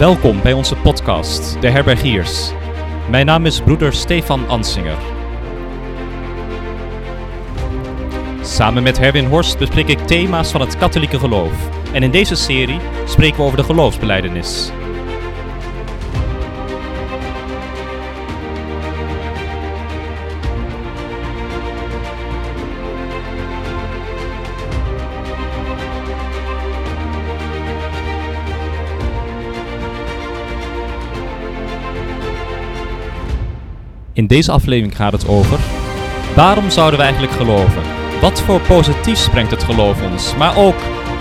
Welkom bij onze podcast, De Herbergiers. Mijn naam is broeder Stefan Ansinger. Samen met Herwin Horst bespreek ik thema's van het katholieke geloof. En in deze serie spreken we over de geloofsbeleidenis. In deze aflevering gaat het over waarom zouden we eigenlijk geloven? Wat voor positiefs brengt het geloof ons? Maar ook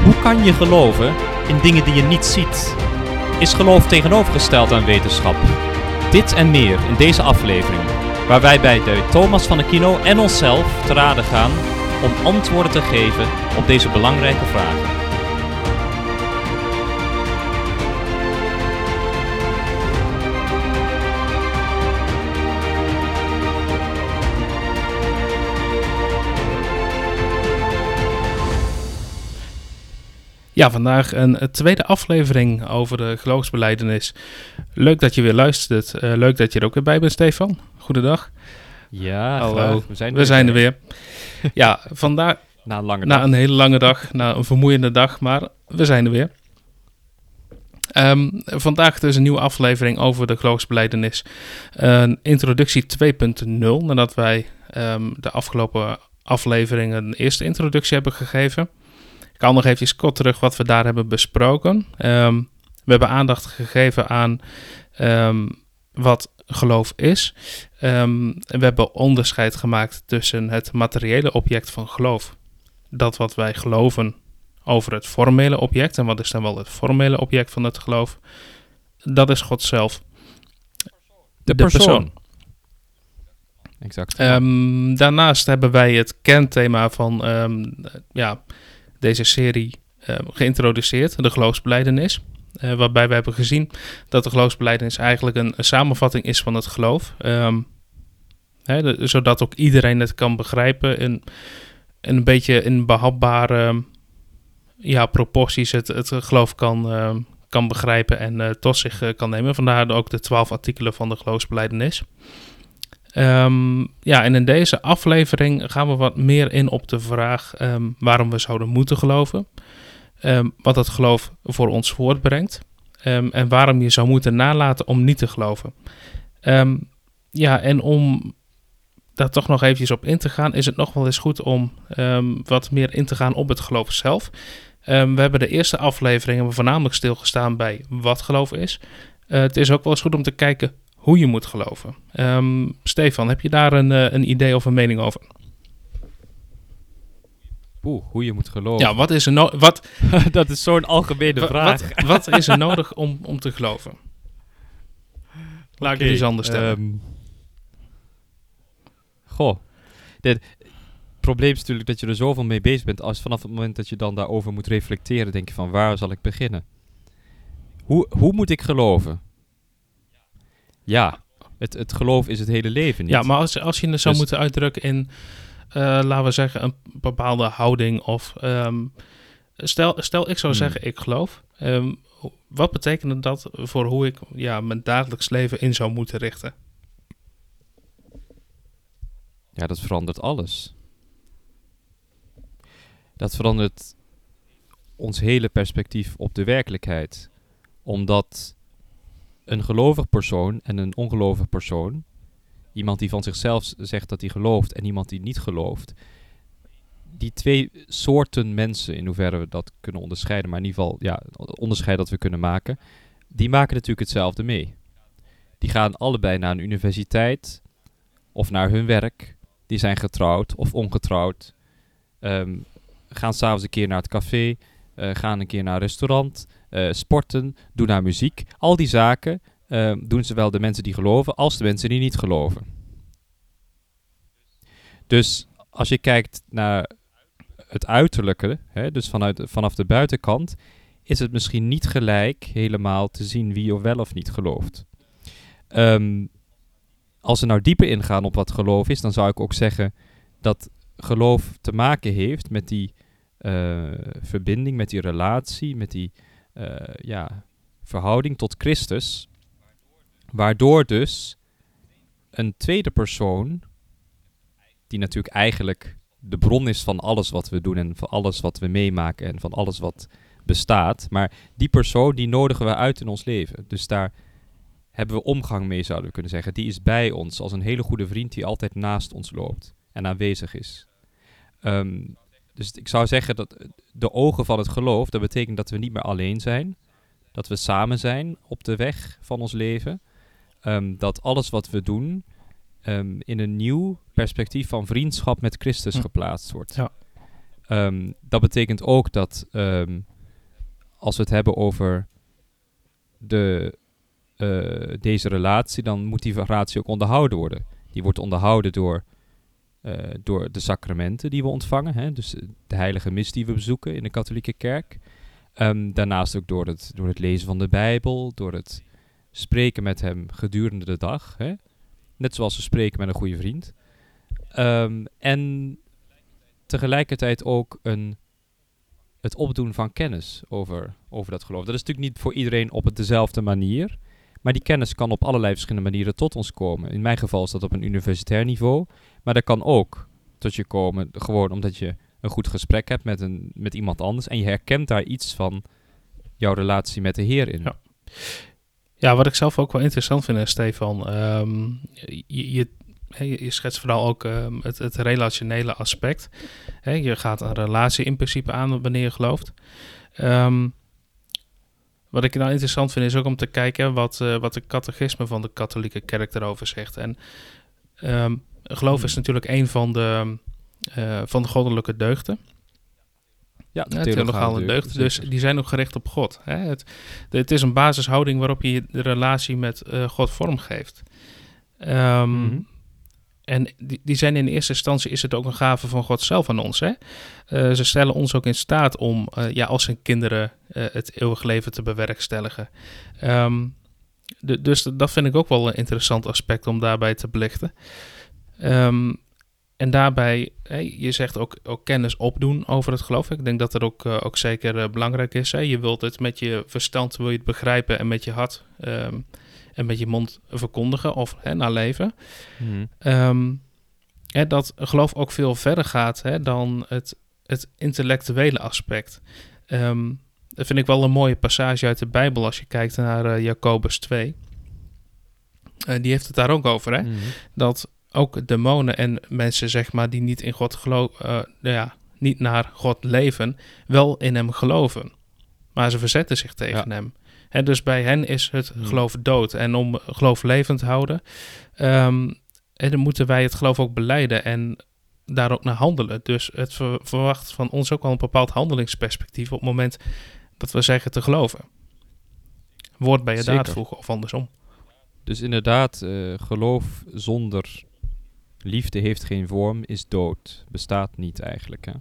hoe kan je geloven in dingen die je niet ziet? Is geloof tegenovergesteld aan wetenschap? Dit en meer in deze aflevering, waar wij bij de Thomas van Aquino en onszelf te raden gaan om antwoorden te geven op deze belangrijke vragen. Ja, vandaag een, tweede aflevering over de geloofsbeleidenis. Leuk dat je weer luistert. Eh, leuk dat je er ook weer bij bent, Stefan. Goedendag. Ja, Hallo. graag. we zijn, We zijn er weer. Ja, vandaag Na een lange na dag. een hele lange dag, na een vermoeiende dag, maar we zijn er weer. Ehm, vandaag dus een nieuwe aflevering over de geloofsbeleidenis. Een introductie 2.0, nadat wij ehm, de afgelopen afleveringen een eerste introductie hebben gegeven. Ik haal nog eventjes kort terug wat we daar hebben besproken. Ehm, we hebben aandacht gegeven aan ehm, wat geloof is. Ehm, we hebben onderscheid gemaakt tussen het materiële object van geloof. Dat wat wij geloven over het formele object. En wat is dan wel het formele object van het geloof? Dat is God zelf. De persoon. Exact. Daarnaast hebben wij het kernthema van ja, deze serie ehm, geïntroduceerd, de geloofsbeleidenis. Eh, waarbij we hebben gezien dat de geloofsbeleidenis eigenlijk een, samenvatting is van het geloof. Ehm, hè, zodat ook iedereen het kan begrijpen en, en een beetje in behapbare ja, proporties het, het geloof kan, ehm, kan begrijpen en eh, tot zich eh, kan nemen. Vandaar ook de twaalf artikelen van de geloofsbeleidenis. Ehm, ja, en in deze aflevering gaan we wat meer in op de vraag ehm, waarom we zouden moeten geloven. Ehm, wat het geloof voor ons voortbrengt. en waarom je zou moeten nalaten om niet te geloven. Ja, en om daar toch nog eventjes op in te gaan, is het nog wel eens goed om wat meer in te gaan op het geloof zelf. We hebben de eerste afleveringen we voornamelijk stilgestaan bij wat geloof is. Eh, het is ook wel eens goed om te kijken hoe je moet geloven. Ehm, Stefan, heb je daar een, eh, een idee of een mening over? Oeh, hoe je moet geloven. Ja, wat is er, no- wat, dat is zo'n algemene vraag. wat, wat is er nodig om, om te geloven? Laat ik het eens anders stellen. Ehm, goh. Dit, het probleem is natuurlijk dat je er zoveel mee bezig bent. Als vanaf het moment dat je dan daarover moet reflecteren, denk je van waar zal ik beginnen? Hoe, hoe moet ik geloven? Ja, het, het geloof is het hele leven niet. ja, maar als, als je het zou Dus- moeten uitdrukken in, eh, laten we zeggen, een bepaalde houding of... ehm, stel, stel, ik zou Hmm. zeggen, ik geloof. Ehm, wat betekent dat voor hoe ik ja, mijn dagelijks leven in zou moeten richten? Ja, dat verandert alles. Dat verandert ons hele perspectief op de werkelijkheid. Omdat een gelovig persoon en een ongelovig persoon, iemand die van zichzelf zegt dat hij gelooft en iemand die niet gelooft, die twee soorten mensen, in hoeverre we dat kunnen onderscheiden, maar in ieder geval, ja, onderscheid dat we kunnen maken, die maken natuurlijk hetzelfde mee. Die gaan allebei naar een universiteit of naar hun werk die zijn getrouwd of ongetrouwd. ehm, gaan s'avonds een keer naar het café. eh, gaan een keer naar een restaurant. Eh, sporten. Doen naar muziek. Al die zaken ehm, doen zowel de mensen die geloven als de mensen die niet geloven. Dus als je kijkt naar het uiterlijke, hè, dus vanuit, vanaf de buitenkant, is het misschien niet gelijk helemaal te zien wie of wel of niet gelooft. Ehm, als we nou dieper ingaan op wat geloof is, dan zou ik ook zeggen dat geloof te maken heeft met die eh, verbinding, met die relatie, met die eh, ja, verhouding tot Christus, waardoor dus een tweede persoon, die natuurlijk eigenlijk de bron is van alles wat we doen en van alles wat we meemaken en van alles wat bestaat, maar die persoon die nodigen we uit in ons leven. Dus daar hebben we omgang mee, zouden we kunnen zeggen. Die is bij ons als een hele goede vriend die altijd naast ons loopt en aanwezig is. Ehm, dus ik zou zeggen dat de ogen van het geloof, dat betekent dat we niet meer alleen zijn. Dat we samen zijn op de weg van ons leven. Ehm, dat alles wat we doen ehm, in een nieuw perspectief van vriendschap met Christus Hm. geplaatst wordt. Ja. Ehm, dat betekent ook dat als we het hebben over de, eh, deze relatie, dan moet die relatie ook onderhouden worden. Die wordt onderhouden door, door de sacramenten die we ontvangen, hè? dus eh, de heilige mis die we bezoeken in de katholieke kerk. Ehm, daarnaast ook door het, door het lezen van de Bijbel, door het spreken met hem gedurende de dag. Hè? Net zoals we spreken met een goede vriend. Ehm, en tegelijkertijd ook een, het opdoen van kennis over, over dat geloof. Dat is natuurlijk niet voor iedereen op het dezelfde manier. Maar die kennis kan op allerlei verschillende manieren tot ons komen. In mijn geval is dat op een universitair niveau. Maar dat kan ook tot je komen gewoon omdat je een goed gesprek hebt met, een, met iemand anders. En je herkent daar iets van jouw relatie met de Heer in. Ja. Ja, wat ik zelf ook wel interessant vind, Stefan. ehm, je, je, je, schetst vooral ook ehm, het, het relationele aspect. Je gaat een relatie in principe aan wanneer je gelooft. Ehm, wat ik nou interessant vind, is ook om te kijken wat, eh, wat de catechisme van de katholieke kerk erover zegt. En ehm, geloof is Hmm. natuurlijk een van de, eh, van de goddelijke deugden. Ja, Ja, theologale deugden. Dus die zijn ook gericht op God. Hè? Het, de- het is een basishouding waarop je de relatie met eh, God vormgeeft. Mhm. En die, die zijn in eerste instantie is het ook een gave van God zelf aan ons. Hè? Eh, ze stellen ons ook in staat om eh, ja, als zijn kinderen eh, het eeuwig leven te bewerkstelligen. Ehm, dus dat vind ik ook wel een interessant aspect om daarbij te belichten. Ehm, en daarbij, je zegt ook, ook kennis opdoen over het geloof. Ik denk dat dat ook, ook zeker belangrijk is. Je wilt het met je verstand wil je het begrijpen en met je hart ehm, en met je mond verkondigen of hè, naleven. Mhm. Ehm, hè, dat geloof ook veel verder gaat hè, dan het, het intellectuele aspect. Ehm, dat vind ik wel een mooie passage uit de Bijbel als je kijkt naar eh, Jacobus 2. Eh, die heeft het daar ook over, hè? Mhm. dat ook demonen en mensen zeg maar die niet in God geloven, nou ja, niet naar God leven, wel in hem geloven. Maar ze verzetten zich tegen hem. Dus bij hen is het Hmm. geloof dood. En om geloof levend te houden, ehm, en dan moeten wij het geloof ook beleiden en daar ook naar handelen. Dus het ver- verwacht van ons ook wel een bepaald handelingsperspectief op het moment dat we zeggen te geloven. Woord bij je daad Zeker. voegen of andersom. Dus inderdaad, eh, geloof zonder liefde heeft geen vorm, is dood. Bestaat niet eigenlijk. Hè?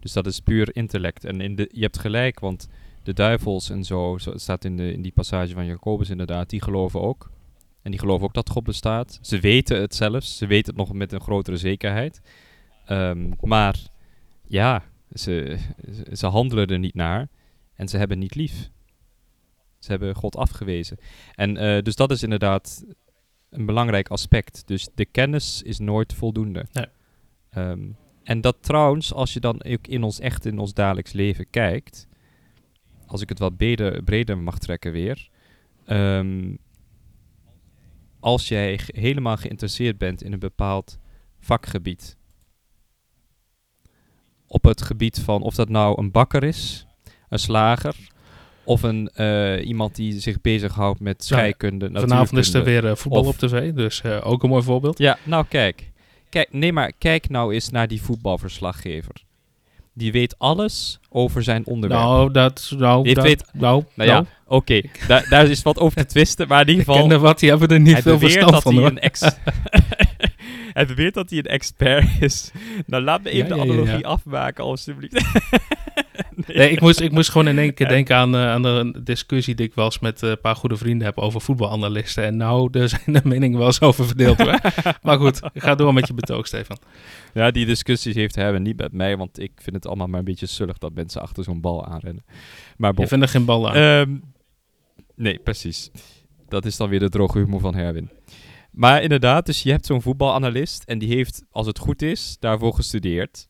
Dus dat is puur intellect. En in de, je hebt gelijk, want de duivels en zo, zo het staat in, de, in die passage van Jacobus inderdaad, die geloven ook. En die geloven ook dat God bestaat. Ze weten het zelfs. Ze weten het nog met een grotere zekerheid. Ehm, maar ja, ze, ze- handelen er niet naar. En ze hebben niet lief. Ze hebben God afgewezen. En eh, dus dat is inderdaad een belangrijk aspect. Dus de kennis is nooit voldoende. Nee. Ehm, en dat trouwens, als je dan ook in ons echt in ons dagelijks leven kijkt, als ik het wat breder, breder mag trekken weer, ehm, als jij helemaal geïnteresseerd bent in een bepaald vakgebied, op het gebied van of dat nou een bakker is, een slager, of een, eh, iemand die zich bezighoudt met Ja, scheikunde, Vanavond is er weer eh, voetbal Of- op tv, dus eh, ook een mooi voorbeeld. Ja, nou kijk. kijk. Nee, maar kijk nou eens naar die voetbalverslaggever. Die weet alles over zijn onderwerp. Nou, dat... Nou, dat, weet- nou, nou ja, oké. daar, daar is wat over te twisten, maar in ieder geval... ken er wat, die hebben er niet veel verstand dat van, hij hoor. een ex... hij beweert dat hij een expert is. Nou, laat me even Ja, de analogie ja. afmaken, alstublieft. Nee, ik moest, ik moest gewoon in één keer denken aan, eh, aan de discussie die ik wel eens met eh, een paar goede vrienden heb over voetbalanalisten. En nou, daar zijn de meningen wel eens over verdeeld hoor. maar goed, ga door met je betoog, Stefan. Ja, die discussies heeft hebben niet met mij, want ik vind het allemaal maar een beetje zullig dat mensen achter zo'n bal aanrennen. Maar bon. Je vindt er geen bal aan. Ehm, Nee, precies. Dat is dan weer de droge humor van Herwin. Maar inderdaad, dus je hebt zo'n voetbalanalist en die heeft, als het goed is, daarvoor gestudeerd.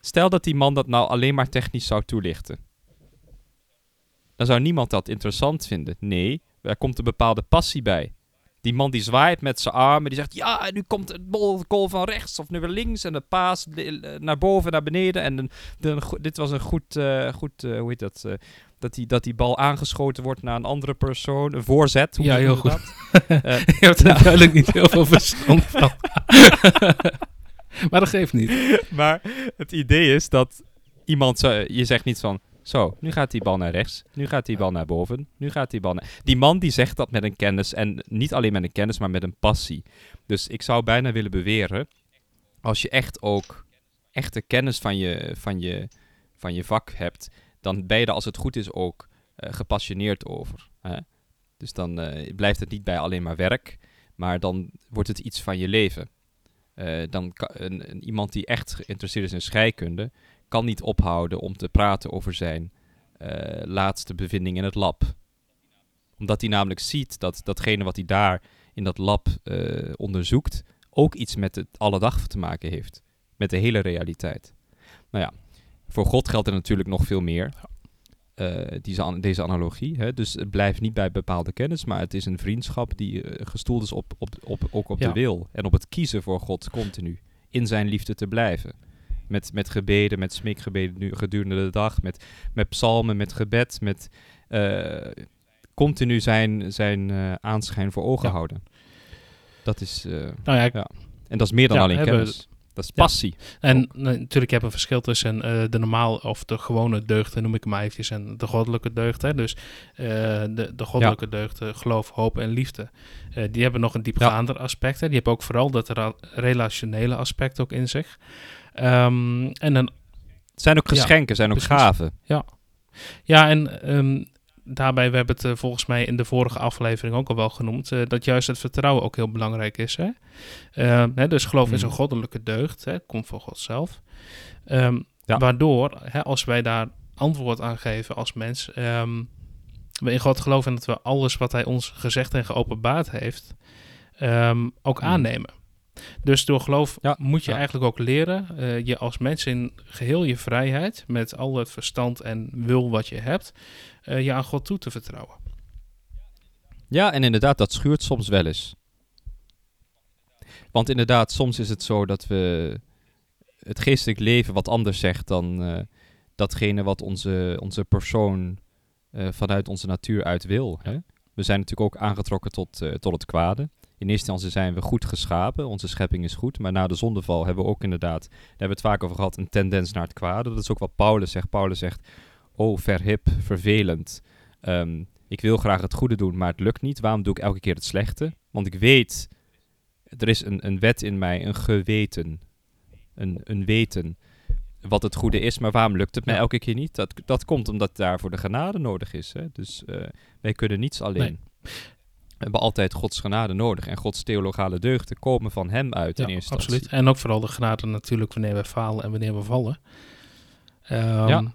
Stel dat die man dat nou alleen maar technisch zou toelichten. Dan zou niemand dat interessant vinden. Nee, er komt een bepaalde passie bij. Die man die zwaait met zijn armen, die zegt ja, nu komt het goal van rechts of nu weer links en de paas naar boven, naar beneden. En de, dit was een goed, uh, goed uh, hoe heet dat, dat die, dat die bal aangeschoten wordt naar een andere persoon. Een voorzet. Hoe ja, heel goed. je hebt er nou. duidelijk niet heel veel verstand van. maar dat geeft niet. Maar het idee is dat iemand, je zegt niet van, zo, nu gaat die bal naar rechts. Nu gaat die bal naar boven. Nu gaat die bal naar... Die man die zegt dat met een kennis. En niet alleen met een kennis, maar met een passie. Dus ik zou bijna willen beweren... Als je echt ook echte kennis van je, van je, van je vak hebt... Dan ben je er als het goed is ook uh, gepassioneerd over. Hè? Dus dan uh, blijft het niet bij alleen maar werk. Maar dan wordt het iets van je leven. Uh, dan een, een, iemand die echt geïnteresseerd is in scheikunde kan niet ophouden om te praten over zijn laatste bevinding in het lab. Omdat hij namelijk ziet dat datgene wat hij daar in dat lab onderzoekt, ook iets met het alledag te maken heeft. Met de hele realiteit. Nou ja, voor God geldt er natuurlijk nog veel meer. Uh, deze, deze analogie. Hè? Dus het blijft niet bij bepaalde kennis, maar het is een vriendschap die gestoeld is op, op, op, ook op ja. de wil. En op het kiezen voor God continu. In zijn liefde te blijven. Met, met gebeden, met smeekgebeden nu, gedurende de dag. Met, met psalmen, met gebed. Met uh, continu zijn, zijn aanschijn voor ogen ja. houden. Dat is... Nou ja, En dat is meer dan alleen kennis. Dat is passie. En natuurlijk heb je een verschil tussen de normaal of de gewone deugden, noem ik hem eventjes, en de goddelijke deugden. Dus de, de goddelijke deugden, geloof, hoop en liefde, die hebben nog een diepgaander aspect. Hè. Die hebben ook vooral dat relationele aspect ook in zich. Um, en dan, het zijn ook geschenken, ja, zijn ook precies. gaven. Ja, ja en um, daarbij, we hebben het uh, volgens mij in de vorige aflevering ook al wel genoemd, uh, dat juist het vertrouwen ook heel belangrijk is. Hè? Uh, hè, dus geloof is een goddelijke deugd, hè, komt van God zelf. Um, ja. Waardoor, hè, als wij daar antwoord aan geven als mens, we in God geloven en dat we alles wat Hij ons gezegd en geopenbaard heeft, ook mm. aannemen. Dus door geloof ja, moet je ja. eigenlijk ook leren uh, je als mens in geheel je vrijheid, met al het verstand en wil wat je hebt, uh, je aan God toe te vertrouwen. Ja, en inderdaad, dat schuurt soms wel eens. Want inderdaad, soms is het zo dat we het geestelijk leven wat anders zegt dan uh, datgene wat onze, onze persoon vanuit onze natuur uit wil. Hè? We zijn natuurlijk ook aangetrokken tot, tot het kwade in eerste instantie zijn we goed geschapen, onze schepping is goed, maar na de zondeval hebben we ook inderdaad, daar hebben we het vaak over gehad, een tendens naar het kwade. Dat is ook wat Paulus zegt. Paulus zegt, oh verhip, vervelend. Um, ik wil graag het goede doen, maar het lukt niet. Waarom doe ik elke keer het slechte? Want ik weet, er is een, een wet in mij, een geweten, een, een weten wat het goede is, maar waarom lukt het mij elke keer niet? Dat, dat komt omdat daarvoor de genade nodig is. Hè? Dus uh, wij kunnen niets alleen. Nee. We hebben altijd Gods genade nodig. En Gods theologale deugden komen van hem uit ja, in eerste absoluut. Instantie. En ook vooral de genade natuurlijk wanneer we falen en wanneer we vallen. Um, ja.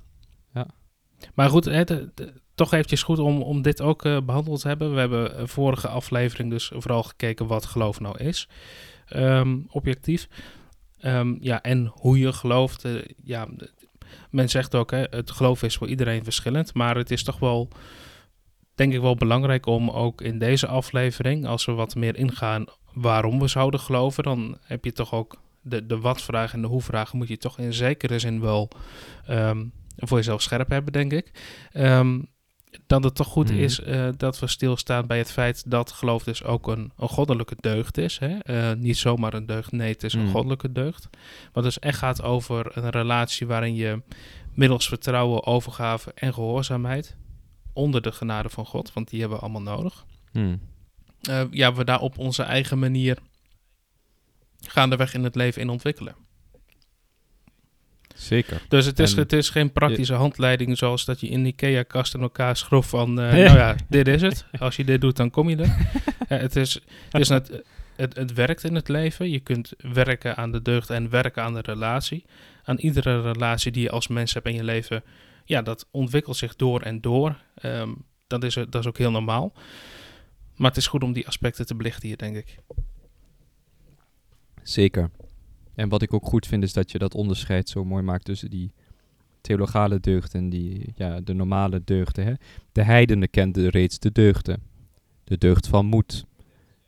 Maar goed, het, toch eventjes goed om, om dit ook uh, behandeld te hebben. We hebben een vorige aflevering dus vooral gekeken wat geloof nou is. Um, objectief. Um, ja, en hoe je gelooft. Uh, ja, men zegt ook, hè, het geloof is voor iedereen verschillend. Maar het is toch wel denk ik wel belangrijk om ook in deze aflevering, als we wat meer ingaan waarom we zouden geloven, dan heb je toch ook de, de wat-vraag en de hoe-vragen moet je toch in zekere zin wel um, voor jezelf scherp hebben, denk ik. Um, dat het toch goed mm. is uh, dat we stilstaan bij het feit dat geloof dus ook een, een goddelijke deugd is. Hè? Uh, niet zomaar een deugd, nee, het is een mm. goddelijke deugd. Wat dus echt gaat over een relatie waarin je middels vertrouwen, overgave en gehoorzaamheid onder de genade van God, want die hebben we allemaal nodig. Hmm. Uh, ja, we daar op onze eigen manier gaandeweg in het leven in ontwikkelen. Zeker. Dus het is, en, het is geen praktische handleiding zoals dat je in IKEA-kast in elkaar schroeft van, uh, nou ja, dit is het. Als je dit doet, dan kom je er. het, is, het, is net, het, het werkt in het leven. Je kunt werken aan de deugd en werken aan de relatie. Aan iedere relatie die je als mens hebt in je leven ja, dat ontwikkelt zich door en door. Um, dat is, dat is ook heel normaal. Maar het is goed om die aspecten te belichten hier, denk ik. Zeker. En wat ik ook goed vind is dat je dat onderscheid zo mooi maakt tussen die theologale deugden en die, ja, de normale deugden. Hè? De heidenen kenden reeds de deugden. De deugd van moed,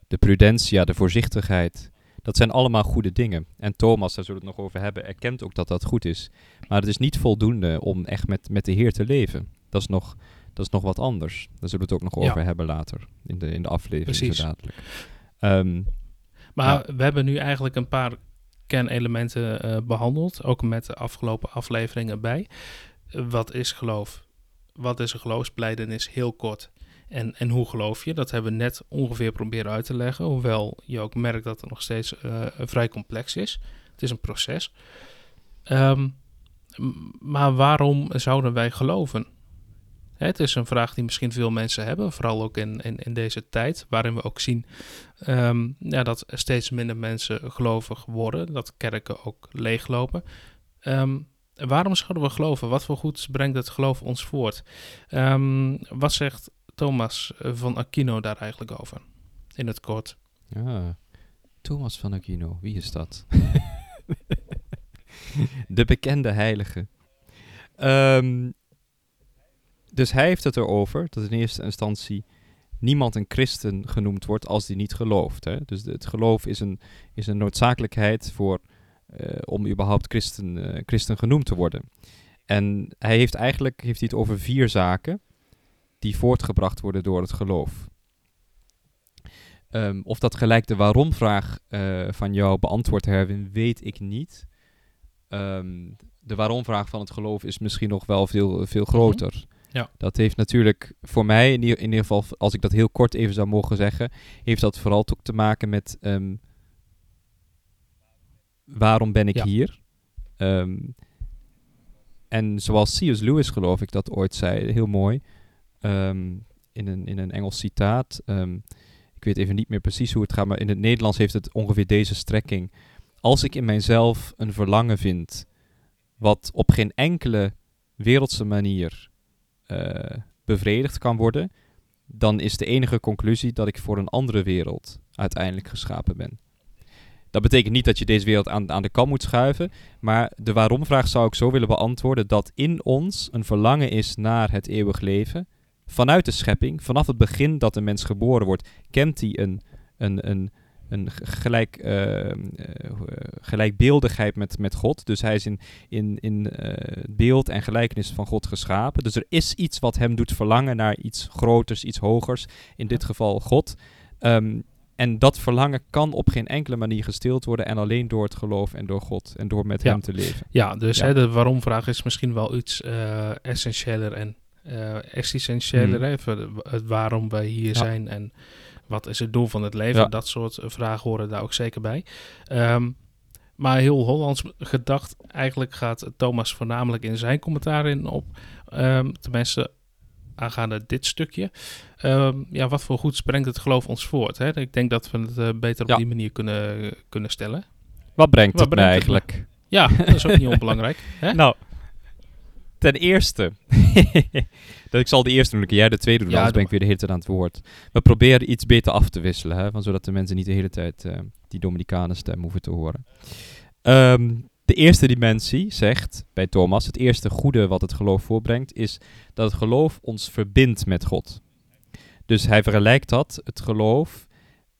de prudentia, de voorzichtigheid. Dat zijn allemaal goede dingen. En Thomas, daar zullen we het nog over hebben, erkent ook dat dat goed is. Maar het is niet voldoende om echt met, met de Heer te leven. Dat is nog, dat is nog wat anders. Daar zullen we het ook nog Ja. over hebben later in de, in de aflevering. Precies. Ehm, Maar we hebben nu eigenlijk een paar kernelementen eh, behandeld, ook met de afgelopen afleveringen bij. Wat is geloof? Wat is een geloofsbelijdenis? Heel kort. En, en hoe geloof je? Dat hebben we net ongeveer proberen uit te leggen, hoewel je ook merkt dat het nog steeds eh, vrij complex is. Het is een proces. Ehm, maar waarom zouden wij geloven? Het is een vraag die misschien veel mensen hebben, vooral ook in, in, in deze tijd, waarin we ook zien Ehm, ja, dat steeds minder mensen gelovig worden, dat kerken ook leeglopen. Ehm, waarom zouden we geloven? Wat voor goeds brengt het geloof ons voort? Ehm, wat zegt Thomas van Aquino daar eigenlijk over? In het kort. Ja, Thomas van Aquino, wie is dat? de bekende heilige. Ehm, dus hij heeft het erover dat in eerste instantie niemand een christen genoemd wordt als die niet gelooft. Hè? Dus de- het geloof is een, is een noodzakelijkheid voor, eh, om überhaupt christen, eh, christen genoemd te worden. En hij heeft eigenlijk heeft hij het over vier zaken die voortgebracht worden door het geloof. Ehm, of dat gelijk de waarom-vraag eh, van jou beantwoordt, Herwin, weet ik niet. Ehm, de waarom-vraag van het geloof is misschien nog wel veel, veel groter. Ja. Dat heeft natuurlijk voor mij, in ieder, in ieder geval, als ik dat heel kort even zou mogen zeggen, heeft dat vooral ook te maken met ehm, waarom ben ik Ja. hier? Ehm, en zoals C.S. Lewis, geloof ik, dat ooit zei, heel mooi, ehm, in, een, in een Engels citaat. ik weet even niet meer precies hoe het gaat, maar in het Nederlands heeft het ongeveer deze strekking. Als ik in mijzelf een verlangen vind, wat op geen enkele wereldse manier bevredigd kan worden, dan is de enige conclusie dat ik voor een andere wereld uiteindelijk geschapen ben. Dat betekent niet dat je deze wereld aan, aan de kant moet schuiven, maar de waarom-vraag zou ik zo willen beantwoorden dat in ons een verlangen is naar het eeuwig leven. Vanuit de schepping, vanaf het begin dat een mens geboren wordt, kent hij een, een, een, een gelijk, eh, gelijkbeeldigheid met, met God. Dus hij is in, in, in beeld en gelijkenis van God geschapen. Dus er is iets wat hem doet verlangen naar iets groters, iets hogers. In dit geval God. Ehm, en dat verlangen kan op geen enkele manier gestild worden. En alleen door het geloof en door God. En door met Ja. hem te leven. Ja, dus Ja. Hè, de waarom-vraag is misschien wel iets essentiëler en eh existentiëler. Hmm. hè, voor de- het waarom wij hier Ja. zijn en wat is het doel van het leven. Ja. Dat soort eh, vragen horen daar ook zeker bij. Ehm, maar heel Hollands gedacht, eigenlijk gaat Thomas voornamelijk in zijn commentaar in op. ehm, tenminste, aangaande dit stukje. Ehm, ja, wat voor goeds brengt het geloof ons voort? Hè? Ik denk dat we het eh, beter op Ja. die manier kunnen, kunnen stellen. Wat brengt Wat het mij het eigenlijk? Ja, dat is ook niet onbelangrijk. Hè? Nou, ten eerste. dat ik zal de eerste doen, dan kun jij de tweede doen. Ja, anders ben ik weer de hele tijd aan het woord. We proberen iets beter af te wisselen, hè, van, zodat de mensen niet de hele tijd eh, die Dominicanen stem hoeven te horen. Ehm, de eerste dimensie zegt bij Thomas, het eerste goede wat het geloof voorbrengt, is dat het geloof ons verbindt met God. Dus hij vergelijkt dat, het geloof,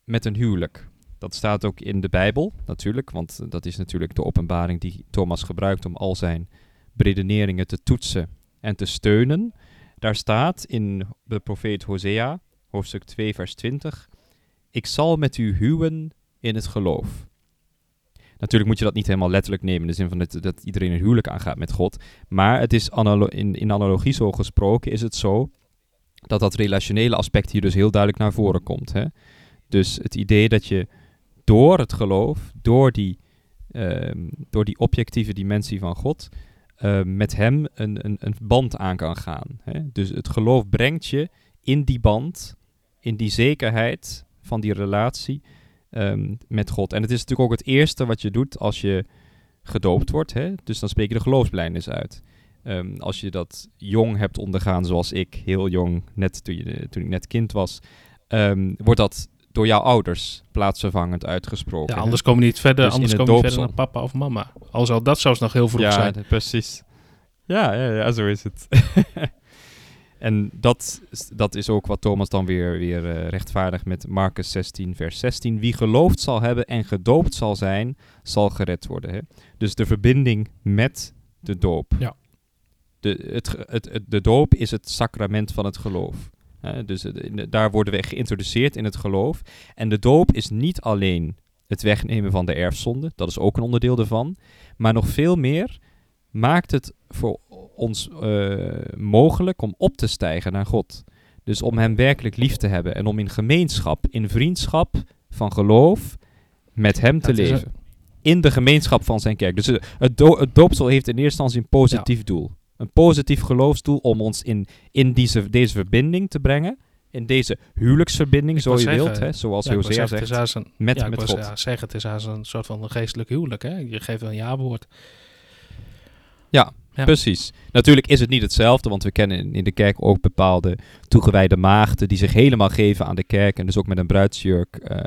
met een huwelijk. Dat staat ook in de Bijbel, natuurlijk, want dat is natuurlijk de openbaring die Thomas gebruikt om al zijn beredeneringen te toetsen en te steunen. Daar staat in de profeet Hosea, hoofdstuk 2, vers 20, Ik zal met u huwen in het geloof. Natuurlijk moet je dat niet helemaal letterlijk nemen, in de zin van dat, iedereen een huwelijk aangaat met God. Maar het is in, in analogie zo gesproken, is het zo dat dat relationele aspect hier dus heel duidelijk naar voren komt. Hè? Dus het idee dat je door het geloof, door die, ehm, door die objectieve dimensie van God, eh, met hem een, een, een band aan kan gaan. Hè? Dus het geloof brengt je in die band, in die zekerheid van die relatie ehm, met God. En het is natuurlijk ook het eerste wat je doet als je gedoopt wordt. Hè? Dus dan spreek je de geloofsbelijdenis uit. ehm, als je dat jong hebt ondergaan, zoals ik, heel jong, net toen, toen ik net kind was, ehm, wordt dat door jouw ouders plaatsvervangend uitgesproken. Ja, anders komen niet verder, Dus anders komen niet verder naar papa of mama. Al zal dat zelfs nog heel vroeg ja, zijn. precies. Ja, ja, ja, zo is het. en dat, is- dat is ook wat Thomas dan weer, weer eh, rechtvaardigt met Marcus 16, vers 16. Wie geloofd zal hebben en gedoopt zal zijn, zal gered worden. Hè? Dus de verbinding met de doop. Ja. De, het, het, het- de doop is het sacrament van het geloof. Dus daar worden we geïntroduceerd in het geloof. En de doop is niet alleen het wegnemen van de erfzonde, dat is ook een onderdeel daarvan. Maar nog veel meer maakt het voor ons eh, mogelijk om op te stijgen naar God. Dus om Hem werkelijk lief te hebben en om in gemeenschap, in vriendschap van geloof met Hem te een- leven. In de gemeenschap van zijn kerk. Dus het, do- het doopsel heeft in eerste instantie een positief doel. Een positief geloofsdoel om ons in, in deze, deze verbinding te brengen. In deze huwelijksverbinding, zo je zeggen, wilt. Hè, zoals Ja, Hosea zeggen, het zegt. is een, Met, ja, met God. ja, zeggen, het is als een soort van een geestelijk huwelijk. Hè? Je geeft een ja-woord. Ja, Ja. precies. Natuurlijk is het niet hetzelfde, want we kennen in- in de kerk ook bepaalde toegewijde maagden die zich helemaal geven aan de kerk en dus ook met een bruidsjurk, eh,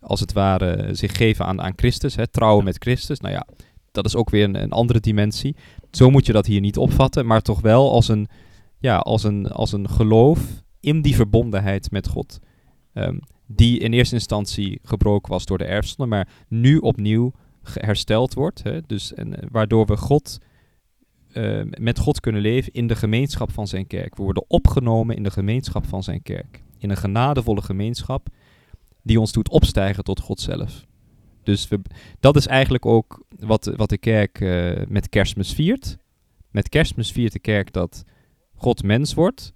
als het ware, zich geven aan, aan Christus, hè, trouwen met Christus. Nou ja, dat is ook weer een, een andere dimensie. Zo moet je dat hier niet opvatten, maar toch wel als een, ja, als een, als een geloof in die verbondenheid met God. Ehm, die in eerste instantie gebroken was door de erfzonde, maar nu opnieuw hersteld wordt. Hè? Dus, en, eh, waardoor we God, eh, met God kunnen leven in de gemeenschap van zijn kerk. We worden opgenomen in de gemeenschap van zijn kerk. In een genadevolle gemeenschap die ons doet opstijgen tot God zelf. Dus we, dat is eigenlijk ook wat, wat de kerk eh, met kerstmis viert. Met kerstmis viert de kerk dat God mens wordt.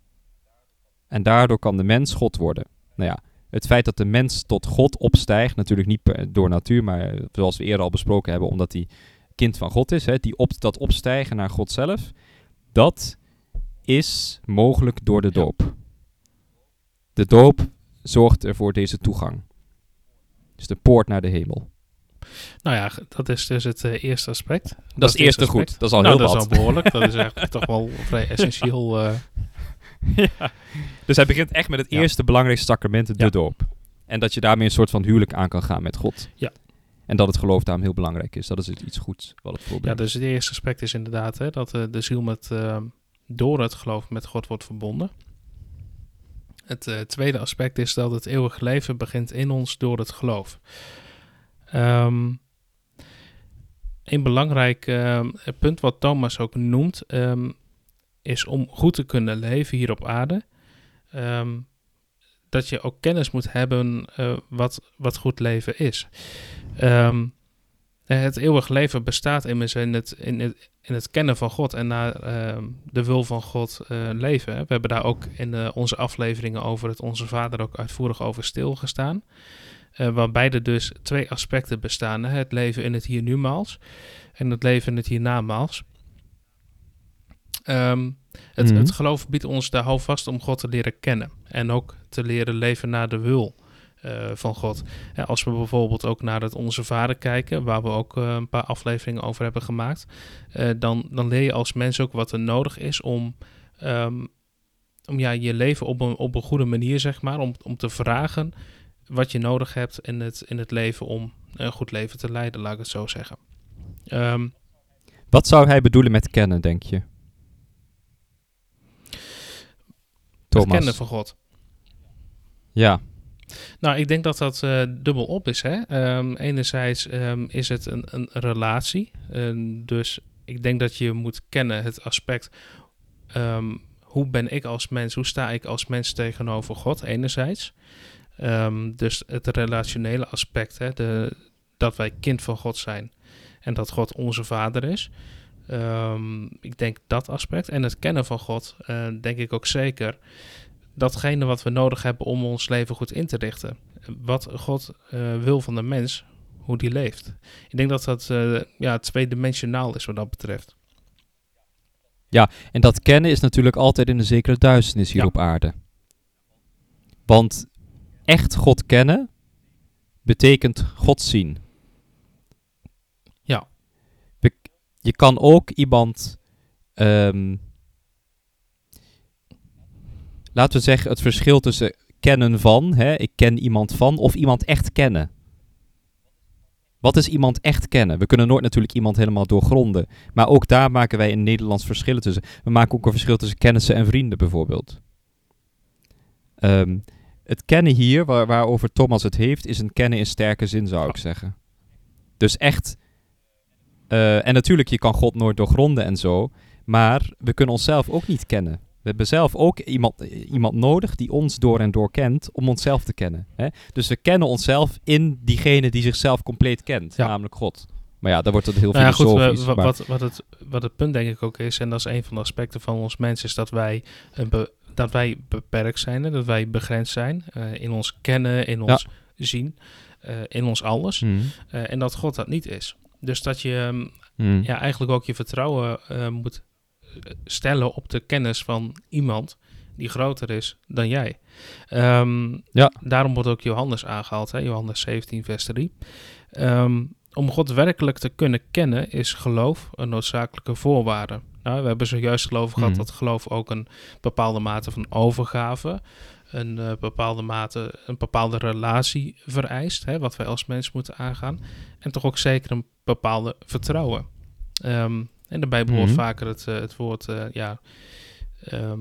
En daardoor kan de mens God worden. Nou ja, het feit dat de mens tot God opstijgt, natuurlijk niet per- door natuur, maar zoals we eerder al besproken hebben, omdat hij kind van God is, hè, die op, dat opstijgen naar God zelf, dat is mogelijk door de doop. De doop zorgt er voor deze toegang. Dus de poort naar de hemel. Nou ja, dat is dus het eh, eerste aspect. Dat, is het eerste aspect. goed. Dat is al nou, heel dat wat. is al behoorlijk. dat is eigenlijk toch wel vrij essentieel. eh. ja. Dus hij begint echt met het Ja. eerste belangrijkste sacrament, de Ja. doop. En dat je daarmee een soort van huwelijk aan kan gaan met God. Ja. En dat het geloof daarom heel belangrijk is. Dat is iets goeds wat het ja, voorbrengt. dus het eerste aspect is inderdaad hè, dat eh, de ziel met, eh, door het geloof met God wordt verbonden. Het tweede aspect is dat het eeuwige leven begint in ons door het geloof. Ehm, een belangrijk ehm, punt wat Thomas ook noemt, ehm, is om goed te kunnen leven hier op aarde. dat je ook kennis moet hebben eh, wat, wat goed leven is. Het eeuwig leven bestaat immers in het, in het, in het kennen van God en naar de wil van God eh, leven. We hebben daar ook in eh, onze afleveringen over het Onze Vader ook uitvoerig over stilgestaan. Eh waarbij er dus twee aspecten bestaan. Hè? Het leven in het hier-nu-maals en het leven in het hiernamaals. Ehm het, Mhm. het geloof biedt ons de houvast om God te leren kennen. En ook te leren leven naar de wil eh, van God. Als we bijvoorbeeld ook naar het Onze Vader kijken, waar we ook eh, een paar afleveringen over hebben gemaakt, dan, dan leer je als mens ook wat er nodig is om, ehm, om ja, je leven op een, op een goede manier, zeg maar, om, om te vragen wat je nodig hebt in het, in het leven om een goed leven te leiden, laat ik het zo zeggen. Ehm, Wat zou hij bedoelen met kennen, denk je? het Thomas. kennen van God. Ja, Nou, ik denk dat dat eh, dubbel op is. Hè? Ehm, enerzijds ehm, is het een, een relatie. Dus ik denk dat je moet kennen het aspect. hoe ben ik als mens? Hoe sta ik als mens tegenover God? Enerzijds. Ehm, dus het relationele aspect. Hè? De, dat wij kind van God zijn. En dat God onze vader is. Ehm, ik denk dat aspect. En het kennen van God, eh, denk ik ook zeker datgene wat we nodig hebben om ons leven goed in te richten. Wat God eh, wil van de mens, hoe die leeft. Ik denk dat dat eh, ja, tweedimensionaal is wat dat betreft. en dat kennen is natuurlijk altijd in een zekere duisternis hier Ja. op aarde. Want echt God kennen betekent God zien. Ja. Je kan ook iemand ehm, laten we zeggen, het verschil tussen kennen van, hè, ik ken iemand van, of iemand echt kennen. Wat is iemand echt kennen? We kunnen nooit natuurlijk iemand helemaal doorgronden. Maar ook daar maken wij in Nederlands verschillen tussen. We maken ook een verschil tussen kennissen en vrienden bijvoorbeeld. Ehm, het kennen hier, waar, waarover Thomas het heeft, is een kennen in sterke zin, zou ik zeggen. Dus echt. eh, en natuurlijk, je kan God nooit doorgronden en zo. Maar we kunnen onszelf ook niet kennen. We hebben zelf ook iemand, iemand nodig die ons door en door kent om onszelf te kennen. Hè? Dus we kennen onszelf in diegene die zichzelf compleet kent, Ja. namelijk God. Maar ja, daar wordt het heel Nou ja, filosofisch. wat, wat, het, wat het punt denk ik ook is, en dat is een van de aspecten van ons mens, is dat wij, een be- dat wij beperkt zijn, dat wij begrensd zijn eh, in ons kennen, in ons zien, eh, in ons alles. Mhm. eh, en dat God dat niet is. Dus dat je ehm, Mhm. ja, eigenlijk ook je vertrouwen moet stellen op de kennis van iemand die groter is dan jij. Ehm, Ja. Daarom wordt ook Johannes aangehaald, hè? Johannes 17, vers 3. Ehm, om God werkelijk te kunnen kennen is geloof een noodzakelijke voorwaarde. Nou, we hebben zojuist geloof gehad Mhm. dat geloof ook een bepaalde mate van overgave, een eh, bepaalde mate, een bepaalde relatie vereist, hè, wat wij als mens moeten aangaan. En toch ook zeker een bepaalde vertrouwen. Ehm, en daarbij behoort Mhm. vaker het, eh, het woord, eh, ja, ehm,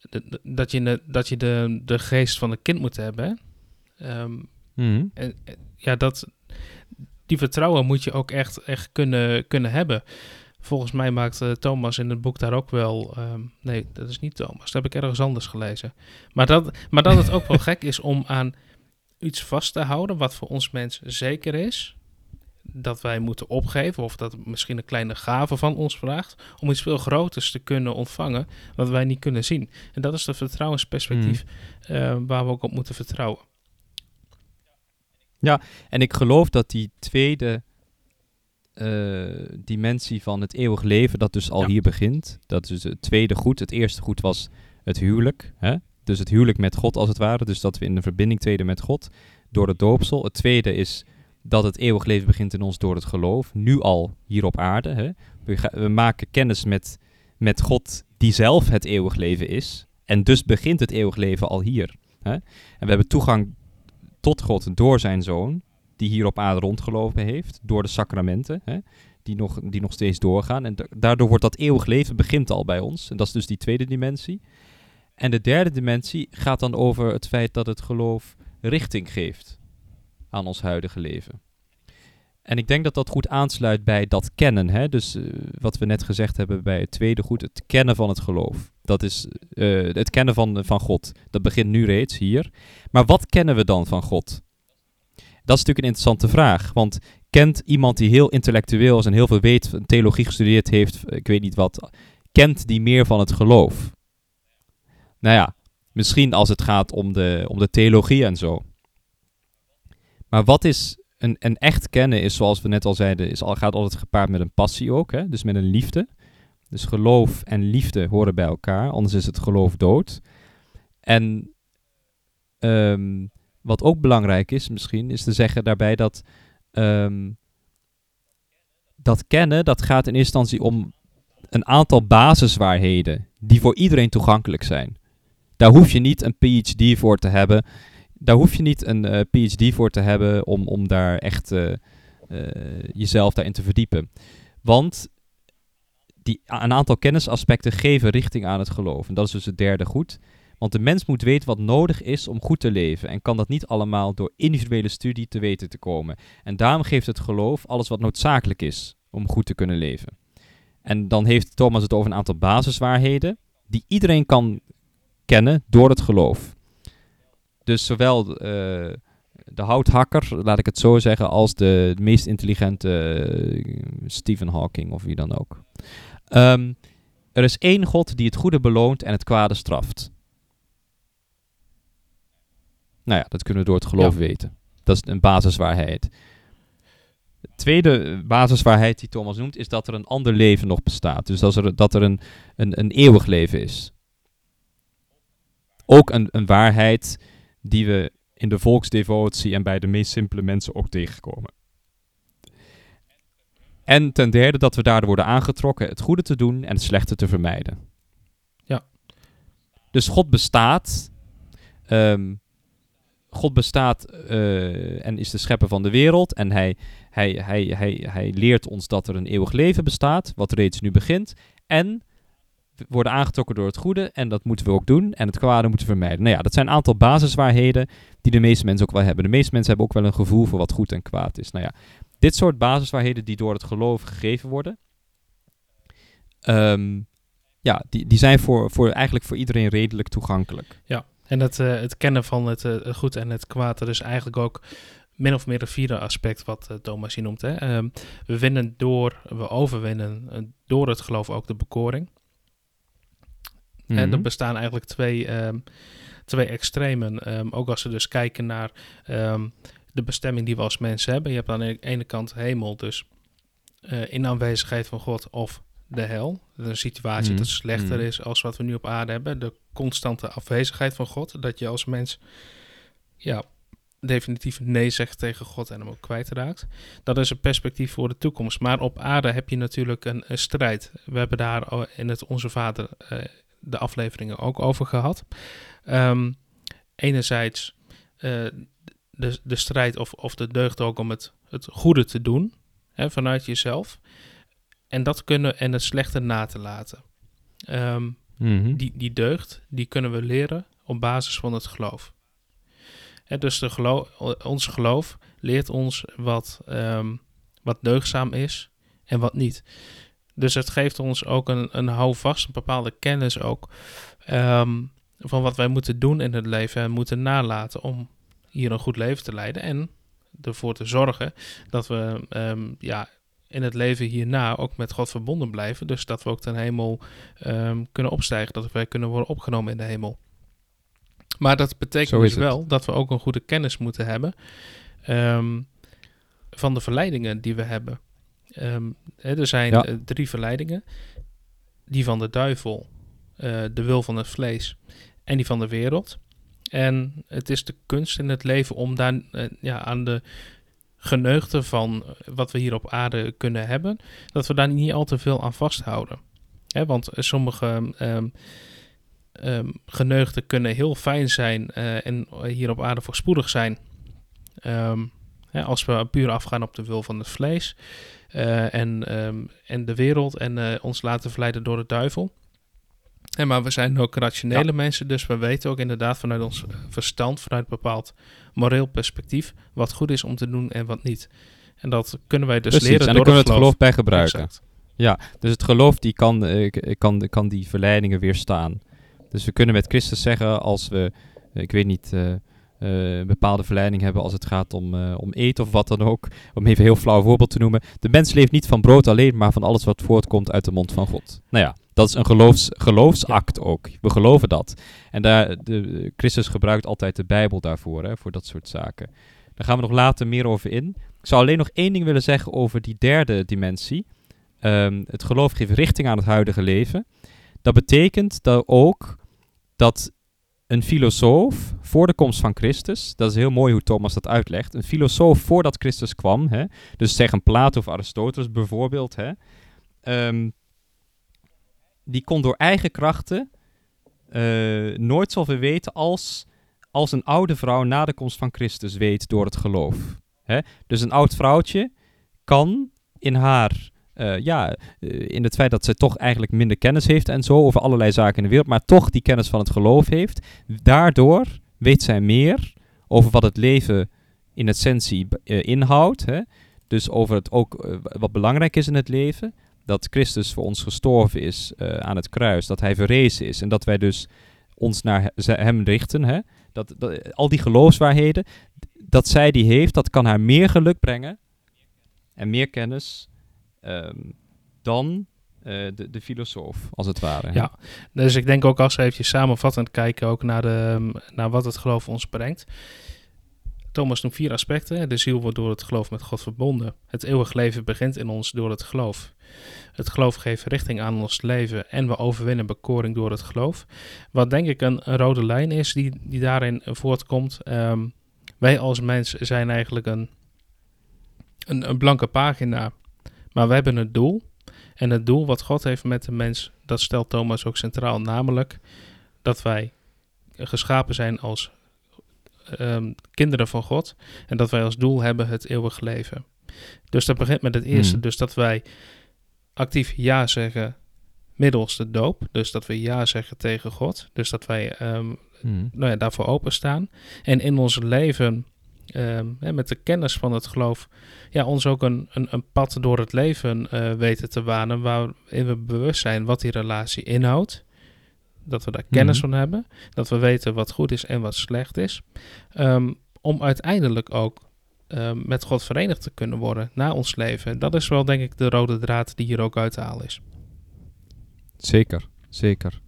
de- de- dat je, de, dat je de, de geest van een kind moet hebben. Hè? Ehm, Mhm. en, ja, dat, die vertrouwen moet je ook echt, echt kunnen, kunnen hebben. Volgens mij maakt eh, Thomas in het boek daar ook wel. ehm, nee, dat is niet Thomas. Dat heb ik ergens anders gelezen. Maar dat, maar dat het ook wel gek is om aan iets vast te houden. wat voor ons mens zeker is. Dat wij moeten opgeven. of dat het misschien een kleine gave van ons vraagt. om iets veel groters te kunnen ontvangen. wat wij niet kunnen zien. En dat is het vertrouwensperspectief. eh, waar we ook op moeten vertrouwen. En ik geloof dat die tweede dimensie van het eeuwig leven, dat dus al Ja. hier begint. Dat is het tweede goed. Het eerste goed was het huwelijk. Hè? Dus het huwelijk met God als het ware. Dus dat we in een verbinding treden met God door het doopsel. Het tweede is dat het eeuwig leven begint in ons door het geloof. Nu al hier op aarde. Hè? We, ga- we maken kennis met, met God die zelf het eeuwig leven is. En dus begint het eeuwig leven al hier. Hè? En we hebben toegang tot God door zijn zoon, die hier op aarde rondgelopen heeft, door de sacramenten, hè, die, nog, die nog steeds doorgaan. En da- daardoor wordt dat eeuwig leven begint al bij ons. En dat is dus die tweede dimensie. En de derde dimensie gaat dan over het feit dat het geloof richting geeft aan ons huidige leven. En ik denk dat dat goed aansluit bij dat kennen. Hè? Dus eh, wat we net gezegd hebben bij het tweede goed, het kennen van het geloof. Dat is eh, het kennen van, van God. Dat begint nu reeds hier. Maar wat kennen we dan van God? Dat is natuurlijk een interessante vraag. Want kent iemand die heel intellectueel is en heel veel weet, theologie gestudeerd heeft, ik weet niet wat, kent die meer van het geloof? Nou ja, misschien als het gaat om de, om de theologie en zo. Maar wat is een, een echt kennen is, zoals we net al zeiden, is gaat altijd gepaard met een passie ook, hè? dus met een liefde. Dus geloof en liefde horen bij elkaar, anders is het geloof dood. En ehm, wat ook belangrijk is misschien, is te zeggen daarbij dat ehm, dat kennen, dat gaat in eerste instantie om een aantal basiswaarheden die voor iedereen toegankelijk zijn. Daar hoef je niet een PhD voor te hebben. Daar hoef je niet een eh, PhD voor te hebben om, om daar echt eh, eh, jezelf daarin te verdiepen. Want die, een aantal kennisaspecten geven richting aan het geloof. En dat is dus het derde goed. Want de mens moet weten wat nodig is om goed te leven. En kan dat niet allemaal door individuele studie te weten te komen. En daarom geeft het geloof alles wat noodzakelijk is om goed te kunnen leven. En dan heeft Thomas het over een aantal basiswaarheden. die iedereen kan kennen door het geloof. Dus zowel eh, de houthakker, laat ik het zo zeggen, als de, meest intelligente eh, Stephen Hawking of wie dan ook. Ehm, er is één God die het goede beloont en het kwade straft. Nou ja, dat kunnen we door het geloof Ja. weten. Dat is een basiswaarheid. De tweede basiswaarheid die Thomas noemt, is dat er een ander leven nog bestaat. Dus dat er, dat er een, een, een eeuwig leven is. Ook een, een waarheid die we in de volksdevotie en bij de meest simpele mensen ook tegenkomen. En ten derde dat we daardoor worden aangetrokken het goede te doen en het slechte te vermijden. Ja. Dus God bestaat. ehm, God bestaat eh, en is de schepper van de wereld. En hij, hij, hij, hij, hij leert ons dat er een eeuwig leven bestaat, wat reeds nu begint. En we worden aangetrokken door het goede en dat moeten we ook doen. En het kwade moeten we vermijden. Nou ja, dat zijn een aantal basiswaarheden die de meeste mensen ook wel hebben. De meeste mensen hebben ook wel een gevoel voor wat goed en kwaad is. Nou ja, dit soort basiswaarheden die door het geloof gegeven worden, ehm, ja, die, die zijn voor, voor eigenlijk voor iedereen redelijk toegankelijk. En het, eh, het kennen van het eh, goed en het kwaad, dat is eigenlijk ook min of meer een vierde aspect wat eh, Thomas hier noemt. Hè? Ehm, we winnen door, we overwinnen door het geloof ook de bekoring. En er Mhm. bestaan eigenlijk twee, ehm, twee extremen. Ehm, ook als we dus kijken naar de bestemming die we als mensen hebben. Je hebt aan de ene kant hemel, dus in aanwezigheid van God of de hel. Een situatie Mhm. dat slechter Mhm. is als wat we nu op aarde hebben. De constante afwezigheid van God. Dat je als mens ja, definitief nee zegt tegen God en hem ook kwijtraakt. Dat is een perspectief voor de toekomst. Maar op aarde heb je natuurlijk een, een strijd. We hebben daar in het Onze Vader eh, de afleveringen ook over gehad. Ehm, enerzijds eh, de, de strijd of, of de deugd ook om het, het goede te doen hè, vanuit jezelf. En dat kunnen en het slechte na te laten. Ehm, Mhm. die, die deugd, die kunnen we leren op basis van het geloof. Dus de ons geloof leert ons wat, ehm, wat deugdzaam is en wat niet. Dus het geeft ons ook een, een houvast, een bepaalde kennis ook, ehm, van wat wij moeten doen in het leven en moeten nalaten om hier een goed leven te leiden. En ervoor te zorgen dat we ja, in het leven hierna ook met God verbonden blijven. Dus dat we ook ten hemel ehm, kunnen opstijgen, dat wij kunnen worden opgenomen in de hemel. Maar dat betekent dus het. wel dat we ook een goede kennis moeten hebben ehm, van de verleidingen die we hebben. Ehm, hè, er zijn Ja. eh, drie verleidingen. Die van de duivel, eh, de wil van het vlees en die van de wereld. En het is de kunst in het leven om daar eh, ja, aan de geneugten van wat we hier op aarde kunnen hebben, dat we daar niet al te veel aan vasthouden. Want sommige ehm, geneugten kunnen heel fijn zijn eh, en hier op aarde voorspoedig zijn. Ehm, als we puur afgaan op de wil van het vlees eh, en, en de wereld en eh, ons laten verleiden door de duivel. Hè, maar we zijn ook rationele mensen, dus we weten ook inderdaad vanuit ons verstand, vanuit een bepaald moreel perspectief, wat goed is om te doen en wat niet. En dat kunnen wij dus Precies, leren en door daar kunnen we het geloof bij gebruiken. Exact. Dus het geloof die kan, eh, kan, kan die verleidingen weerstaan. Dus we kunnen met Christus zeggen als we, ik weet niet, eh, een bepaalde verleiding hebben als het gaat om, eh, om eten of wat dan ook. Om even een heel flauw voorbeeld te noemen. De mens leeft niet van brood alleen, maar van alles wat voortkomt uit de mond van God. Nou ja, dat is een geloofs, geloofsact ook. We geloven dat. En daar, de, Christus gebruikt altijd de Bijbel daarvoor, hè, voor dat soort zaken. Daar gaan we nog later meer over in. Ik zou alleen nog één ding willen zeggen over die derde dimensie. Ehm, het geloof geeft richting aan het huidige leven. Dat betekent dat ook dat een filosoof voor de komst van Christus, dat is heel mooi hoe Thomas dat uitlegt, een filosoof voordat Christus kwam, hè, dus zeg een Plato of Aristoteles bijvoorbeeld, hè, ehm, die kon door eigen krachten eh, nooit zoveel weten als, als een oude vrouw na de komst van Christus weet door het geloof. Hè? Dus een oud vrouwtje kan in haar eh, ja, eh, in het feit dat ze toch eigenlijk minder kennis heeft en zo over allerlei zaken in de wereld, maar toch die kennis van het geloof heeft. Daardoor weet zij meer over wat het leven in essentie eh, inhoudt. Hè? Dus over het ook wat belangrijk is in het leven. Dat Christus voor ons gestorven is aan het kruis. Dat hij verrezen is. En dat wij dus ons naar hem richten. Hè? Dat, dat, al die geloofswaarheden, dat zij die heeft, dat kan haar meer geluk brengen. En meer kennis ehm, dan eh, de, de filosoof, als het ware. Ja. Dus ik denk ook als we even samenvattend kijken ook naar, de, naar wat het geloof ons brengt. Thomas noemt vier aspecten. De ziel wordt door het geloof met God verbonden. Het eeuwig leven begint in ons door het geloof. Het geloof geeft richting aan ons leven en we overwinnen bekoring door het geloof. Wat denk ik een, een rode lijn is die, die daarin voortkomt. Ehm, wij als mens zijn eigenlijk een, een, een blanke pagina Maar we hebben een doel. En het doel wat God heeft met de mens, dat stelt Thomas ook centraal. Namelijk dat wij geschapen zijn als ehm, kinderen van God. En dat wij als doel hebben het eeuwig leven. Dus dat begint met het eerste. Hmm. Dus dat wij actief ja zeggen middels de doop. Dus dat we ja zeggen tegen God. Dus dat wij Hmm. nou ja, daarvoor openstaan. En in ons leven, ehm, hè, met de kennis van het geloof, ja, ons ook een, een, een pad door het leven eh, weten te wanen. Waarin we bewust zijn wat die relatie inhoudt. Dat we daar kennis Mhm. van hebben. Dat we weten wat goed is en wat slecht is. Ehm, om uiteindelijk ook ehm, met God verenigd te kunnen worden na ons leven. Dat is wel, denk ik, de rode draad die hier ook uit te halen is. Zeker, zeker.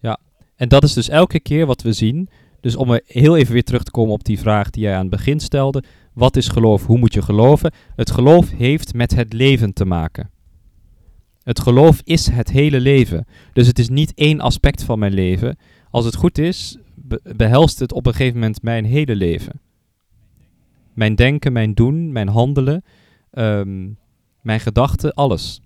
Ja, en dat is dus elke keer wat we zien. Dus om heel even weer terug te komen op die vraag die jij aan het begin stelde. Wat is geloof? Hoe moet je geloven? Het geloof heeft met het leven te maken. Het geloof is het hele leven. Dus het is niet één aspect van mijn leven. Als het goed is, be- behelst het op een gegeven moment mijn hele leven. Mijn denken, mijn doen, mijn handelen, ehm, mijn gedachten, alles.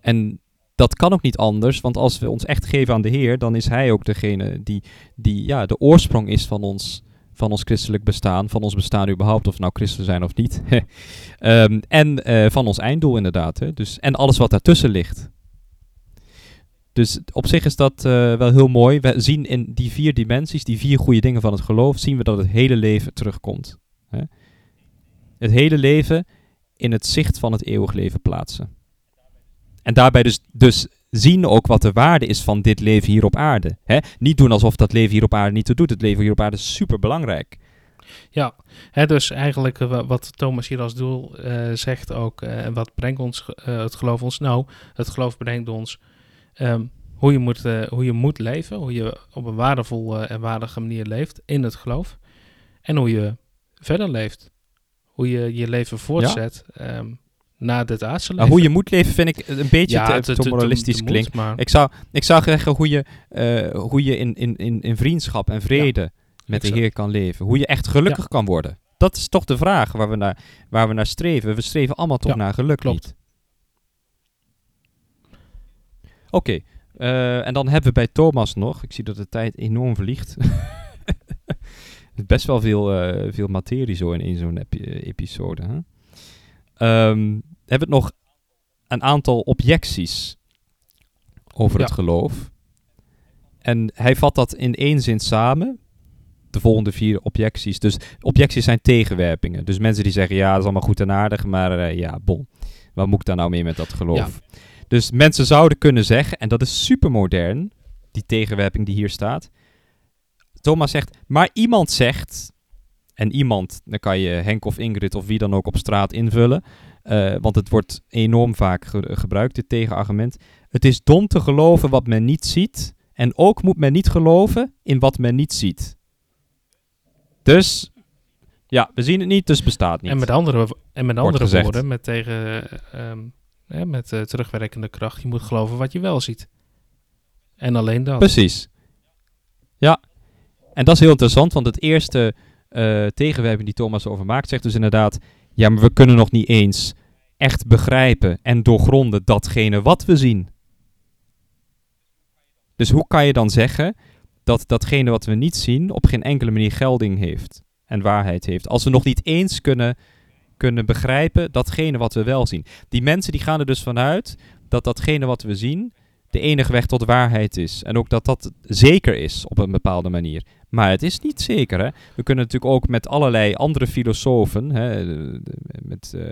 En dat kan ook niet anders, want als we ons echt geven aan de Heer, dan is Hij ook degene die, die ja, de oorsprong is van ons, van ons christelijk bestaan, van ons bestaan überhaupt, of nou christen zijn of niet. Ehm, en eh, van ons einddoel inderdaad. Hè? Dus, en alles wat daartussen ligt. Dus op zich is dat eh, wel heel mooi. We zien in die vier dimensies, die vier goede dingen van het geloof, zien we dat het hele leven terugkomt. Hè? Het hele leven in het zicht van het eeuwig leven plaatsen. En daarbij dus, dus zien ook wat de waarde is van dit leven hier op aarde. Hè? Niet doen alsof dat leven hier op aarde niet toe doet. Het leven hier op aarde is super belangrijk. Ja, hè, dus eigenlijk eh, wa- wat Thomas hier als doel eh, zegt ook, eh, en wat brengt ons het geloof ons? Nou, het geloof brengt ons ehm, hoe, je moet, hoe je moet leven, hoe je op een waardevolle en waardige manier leeft in het geloof. En hoe je verder leeft. Hoe je je leven voortzet ehm, na dit aardse leven. Hoe je moet leven vind ik een beetje Ja, te, moralistisch klinkt. maar Ik zou, ik zou zeggen hoe je, eh, hoe je in, in, in, in vriendschap en vrede met de. Heer kan leven. Hoe je echt gelukkig kan worden. Dat is toch de vraag waar we naar, waar we naar streven. We streven allemaal toch naar geluk, klopt. niet? Oké, eh, en dan hebben we bij Thomas nog, ik zie dat de tijd enorm vliegt. Best wel veel, eh, veel materie zo in, in zo'n epi- episode. Hè? Ehm, hebben we nog een aantal objecties over Ja. het geloof. En hij vat dat in één zin samen. De volgende vier objecties. Dus objecties zijn tegenwerpingen. Dus mensen die zeggen, ja, dat is allemaal goed en aardig, maar eh, ja, bon. Wat moet ik daar nou mee met dat geloof? Dus mensen zouden kunnen zeggen, en dat is super modern, die tegenwerping die hier staat. Thomas zegt, maar iemand zegt, en iemand, dan kan je Henk of Ingrid of wie dan ook op straat invullen, eh, want het wordt enorm vaak ge- gebruikt, dit tegenargument. Het is dom te geloven wat men niet ziet, en ook moet men niet geloven in wat men niet ziet. Dus, ja, we zien het niet, dus het bestaat niet. En met andere, en met andere woorden, met, tegen, ehm, met eh, terugwerkende kracht, je moet geloven wat je wel ziet. En alleen dat. Precies. Ja. En dat is heel interessant, want het eerste eh tegenwerping die Thomas over maakt, zegt dus inderdaad, ja, maar we kunnen nog niet eens echt begrijpen en doorgronden datgene wat we zien. Dus hoe kan je dan zeggen dat datgene wat we niet zien op geen enkele manier gelding heeft en waarheid heeft, als we nog niet eens kunnen, kunnen begrijpen datgene wat we wel zien. Die mensen die gaan er dus vanuit dat datgene wat we zien de enige weg tot waarheid is. En ook dat dat zeker is op een bepaalde manier. Maar het is niet zeker. Hè? We kunnen natuurlijk ook met allerlei andere filosofen, hè, de- met eh,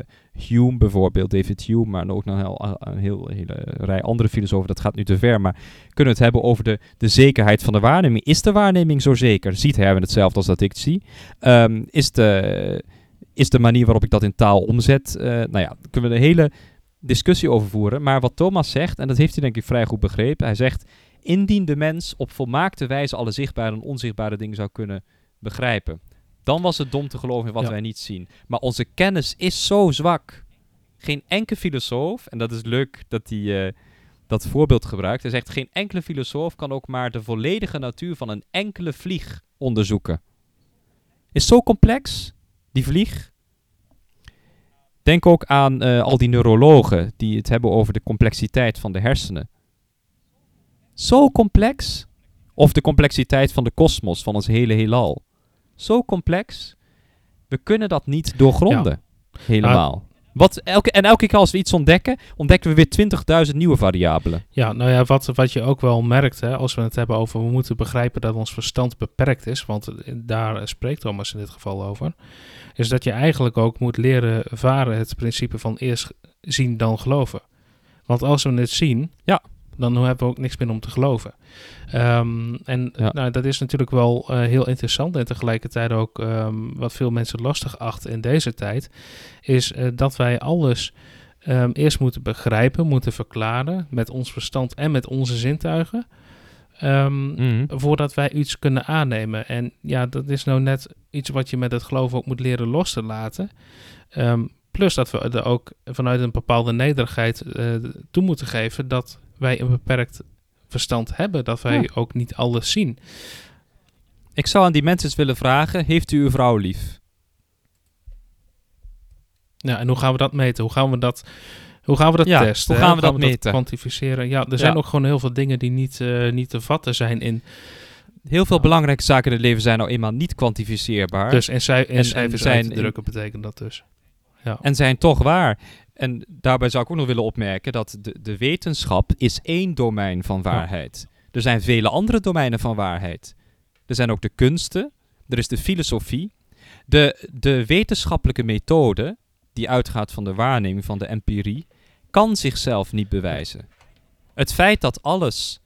Hume bijvoorbeeld, David Hume, maar ook nog een, heel, een heel, hele rij andere filosofen, dat gaat nu te ver, maar kunnen we het hebben over de, de zekerheid van de waarneming. Is de waarneming zo zeker? Ziet Herwen hetzelfde als dat ik zie? Ehm, is, de, is de manier waarop ik dat in taal omzet? eh, nou ja, kunnen we een hele discussie over voeren. Maar wat Thomas zegt, en dat heeft hij denk ik vrij goed begrepen, hij zegt, indien de mens op volmaakte wijze alle zichtbare en onzichtbare dingen zou kunnen begrijpen, dan was het dom te geloven in wat Ja. wij niet zien. Maar onze kennis is zo zwak. Geen enkele filosoof, en dat is leuk dat hij eh, dat voorbeeld gebruikt, hij zegt, geen enkele filosoof kan ook maar de volledige natuur van een enkele vlieg onderzoeken. Is zo complex, die vlieg. Denk ook aan eh, al die neurologen die het hebben over de complexiteit van de hersenen. Zo complex. Of de complexiteit van de kosmos, van ons hele heelal. Zo complex. We kunnen dat niet doorgronden. Helemaal. Wat elke, en elke keer als we iets ontdekken, ontdekken we weer 20.000 nieuwe variabelen. Ja, nou ja, wat, wat je ook wel merkt, hè, als we het hebben over, we moeten begrijpen dat ons verstand beperkt is, want eh, daar spreekt Thomas in dit geval over, is dat je eigenlijk ook moet leren varen het principe van eerst zien dan geloven. Want als we het zien, Ja. Dan hebben we ook niks meer om te geloven. Ehm, en Ja. nou, dat is natuurlijk wel eh, heel interessant en tegelijkertijd ook ehm, wat veel mensen lastig achten in deze tijd, is eh, dat wij alles ehm, eerst moeten begrijpen, moeten verklaren met ons verstand en met onze zintuigen. Mhm. voordat wij iets kunnen aannemen. En ja, dat is nou net iets wat je met het geloof ook moet leren los te laten. Plus dat we er ook vanuit een bepaalde nederigheid eh, toe moeten geven dat wij een beperkt verstand hebben, dat wij Ja. ook niet alles zien. Ik zou aan die mensen willen vragen: Heeft u uw vrouw lief? Ja, en hoe gaan we dat meten? Hoe gaan we dat, hoe gaan we dat Ja, testen? hoe gaan we dat meten? kwantificeren? Ja, er zijn ook gewoon heel veel dingen die niet, eh, niet te vatten zijn in. Heel veel belangrijke zaken in het leven zijn nou eenmaal niet kwantificeerbaar. Dus in, cij- in en cijfers zijn uit te in- drukken betekent dat dus. Ja. en zijn toch waar. En daarbij zou ik ook nog willen opmerken dat de, de wetenschap is één domein van waarheid. Er zijn vele andere domeinen van waarheid. Er zijn ook de kunsten, er is de filosofie. De, de wetenschappelijke methode, die uitgaat van de waarneming, van de empirie, kan zichzelf niet bewijzen. Het feit dat alles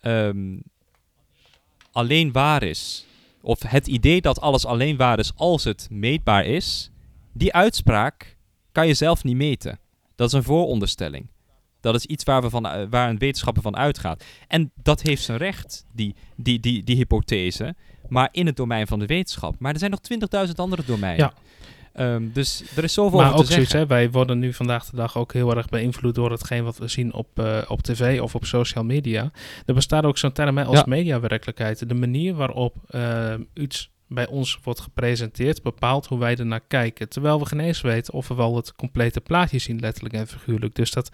ehm, alleen waar is, of het idee dat alles alleen waar is als het meetbaar is, die uitspraak kan je zelf niet meten. Dat is een vooronderstelling. Dat is iets waar, we van, eh, waar een wetenschapper van uitgaat. En dat heeft zijn recht, die, die, die, die hypothese, maar in het domein van de wetenschap. Maar er zijn nog 20.000 andere domeinen. Ja. Ehm, dus er is zoveel Maar over ook zoiets, hè, wij worden nu vandaag de dag ook heel erg beïnvloed door hetgeen wat we zien op, eh, op tv of op social media. Er bestaat ook zo'n term hè, als Ja. mediawerkelijkheid. De manier waarop eh, iets bij ons wordt gepresenteerd bepaalt hoe wij er naar kijken. Terwijl we geen eens weten of we wel het complete plaatje zien, letterlijk en figuurlijk. Dus dat,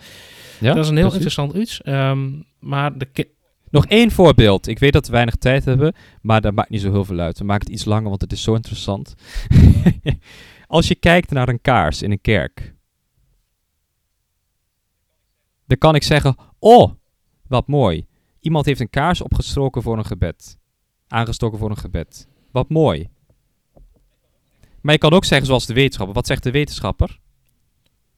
Ja, dat is een heel precies. interessant iets. Ehm, maar de Nog één voorbeeld. Ik weet dat we weinig tijd hebben, maar dat maakt niet zo heel veel uit. We maken het iets langer, want het is zo interessant. Als je kijkt naar een kaars in een kerk, dan kan ik zeggen: Oh, wat mooi. Iemand heeft een kaars opgestoken voor een gebed. Aangestoken voor een gebed. Wat mooi. Maar je kan ook zeggen, zoals de wetenschapper. Wat zegt de wetenschapper?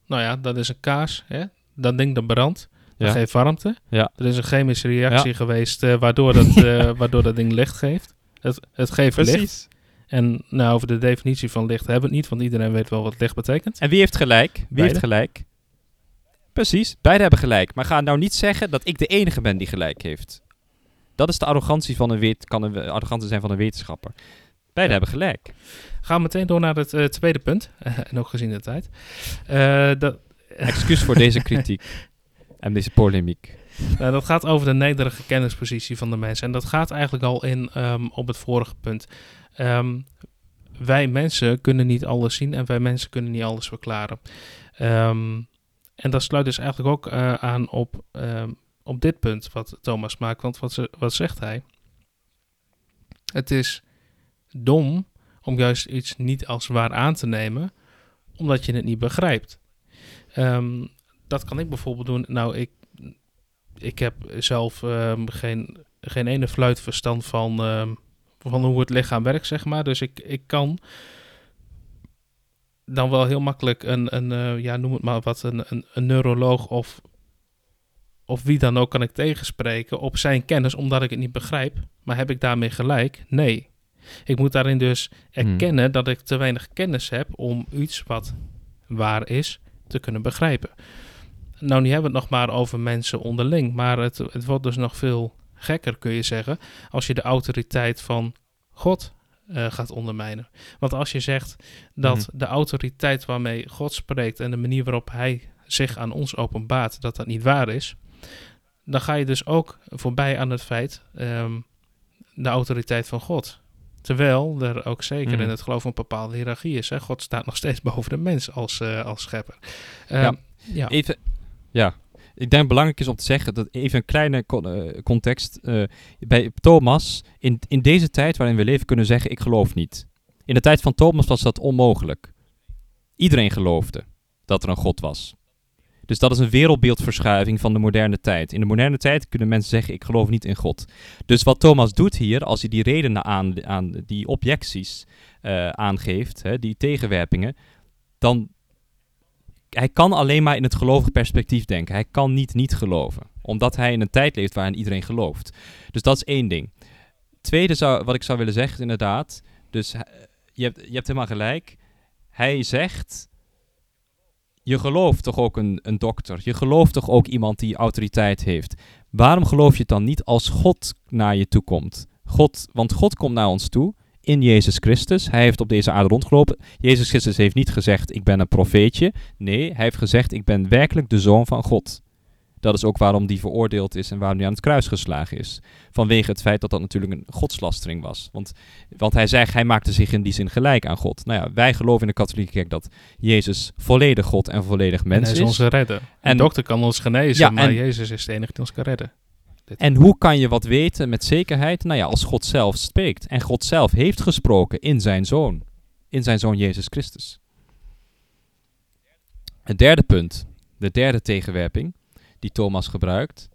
nou ja, dat is een kaars. Hè? Dat ding dat brandt. Dat Ja. geeft warmte. Ja. Er is een chemische reactie geweest eh, waardoor, dat, eh, waardoor dat ding licht geeft. Het, het geeft licht. En nou, over de definitie van licht hebben we het niet, want iedereen weet wel wat licht betekent. En wie heeft gelijk? Wie Beide. heeft gelijk? Precies, beide hebben gelijk. Maar ga nou niet zeggen dat ik de enige ben die gelijk heeft. Dat is de arrogantie van een wet kan een arrogantie zijn van een wetenschapper. Beide Ja. hebben gelijk. Gaan we meteen door naar het eh, tweede punt. en ook gezien de tijd. Eh, dat, Excuus voor deze kritiek en deze polemiek. nou, dat gaat over de nederige kennispositie van de mensen. En dat gaat eigenlijk al in ehm, op het vorige punt. Ehm, wij mensen kunnen niet alles zien en wij mensen kunnen niet alles verklaren. Ehm, en dat sluit dus eigenlijk ook eh, aan op, op dit punt wat Thomas maakt. Want wat, wat zegt hij? Het is dom om juist iets niet als waar aan te nemen, omdat je het niet begrijpt. Ehm, dat kan ik bijvoorbeeld doen. Nou, ik, ik heb zelf ehm, geen, geen ene fluit verstand van, ehm, van hoe het lichaam werkt, zeg maar. Dus ik, ik kan dan wel heel makkelijk een, een eh, ja, noem het maar wat, een, een neuroloog of, of wie dan ook kan ik tegenspreken op zijn kennis, omdat ik het niet begrijp. Maar heb ik daarmee gelijk? Nee. Ik moet daarin dus erkennen dat ik te weinig kennis heb om iets wat waar is te kunnen begrijpen. Nou, nu hebben we het nog maar over mensen onderling, maar het, het wordt dus nog veel gekker, kun je zeggen, als je de autoriteit van God eh, gaat ondermijnen. Want als je zegt dat Mhm. de autoriteit waarmee God spreekt en de manier waarop Hij zich aan ons openbaart, dat dat niet waar is, dan ga je dus ook voorbij aan het feit, ehm, de autoriteit van God. Terwijl er ook zeker Mm. in het geloof een bepaalde hiërarchie is. Hè? God staat nog steeds boven de mens als, eh, als schepper. Ja. Ehm, ja. Even, ja. Ik denk belangrijk is om te zeggen dat even een kleine eh, context. eh, bij Thomas, in, in deze tijd waarin we leven, kunnen zeggen: Ik geloof niet. In de tijd van Thomas was dat onmogelijk. Iedereen geloofde dat er een God was. Dus dat is een wereldbeeldverschuiving van de moderne tijd. In de moderne tijd kunnen mensen zeggen: Ik geloof niet in God. Dus wat Thomas doet hier, als hij die redenen aan, aan die objecties eh, aangeeft, hè, die tegenwerpingen, dan hij kan alleen maar in het gelovig perspectief denken. Hij kan niet niet geloven. Omdat hij in een tijd leeft waarin iedereen gelooft. Dus dat is één ding. Tweede zou, wat ik zou willen zeggen inderdaad... Dus eh, je hebt, je hebt helemaal gelijk. Hij zegt... Je gelooft toch ook een, een dokter? Je gelooft toch ook iemand die autoriteit heeft? Waarom geloof je het dan niet als God naar je toe komt? God, want God komt naar ons toe in Jezus Christus. Hij heeft op deze aarde rondgelopen. Jezus Christus heeft niet gezegd, ik ben een profeetje. Nee, hij heeft gezegd, ik ben werkelijk de Zoon van God. Dat is ook waarom die veroordeeld is en waarom hij aan het kruis geslagen is. Vanwege het feit dat dat natuurlijk een godslastering was. Want, want hij zegt, hij maakte zich in die zin gelijk aan God. Nou ja, wij geloven in de katholieke kerk dat Jezus volledig God en volledig En mens hij is onze redder. Een En- dokter kan ons genezen, Ja, maar en- Jezus is de enige die ons kan redden. En hoe kan je wat weten met zekerheid? Nou ja, als God zelf spreekt. En God zelf heeft gesproken in zijn zoon. In zijn zoon Jezus Christus. Het derde punt, de derde tegenwerping die Thomas gebruikt.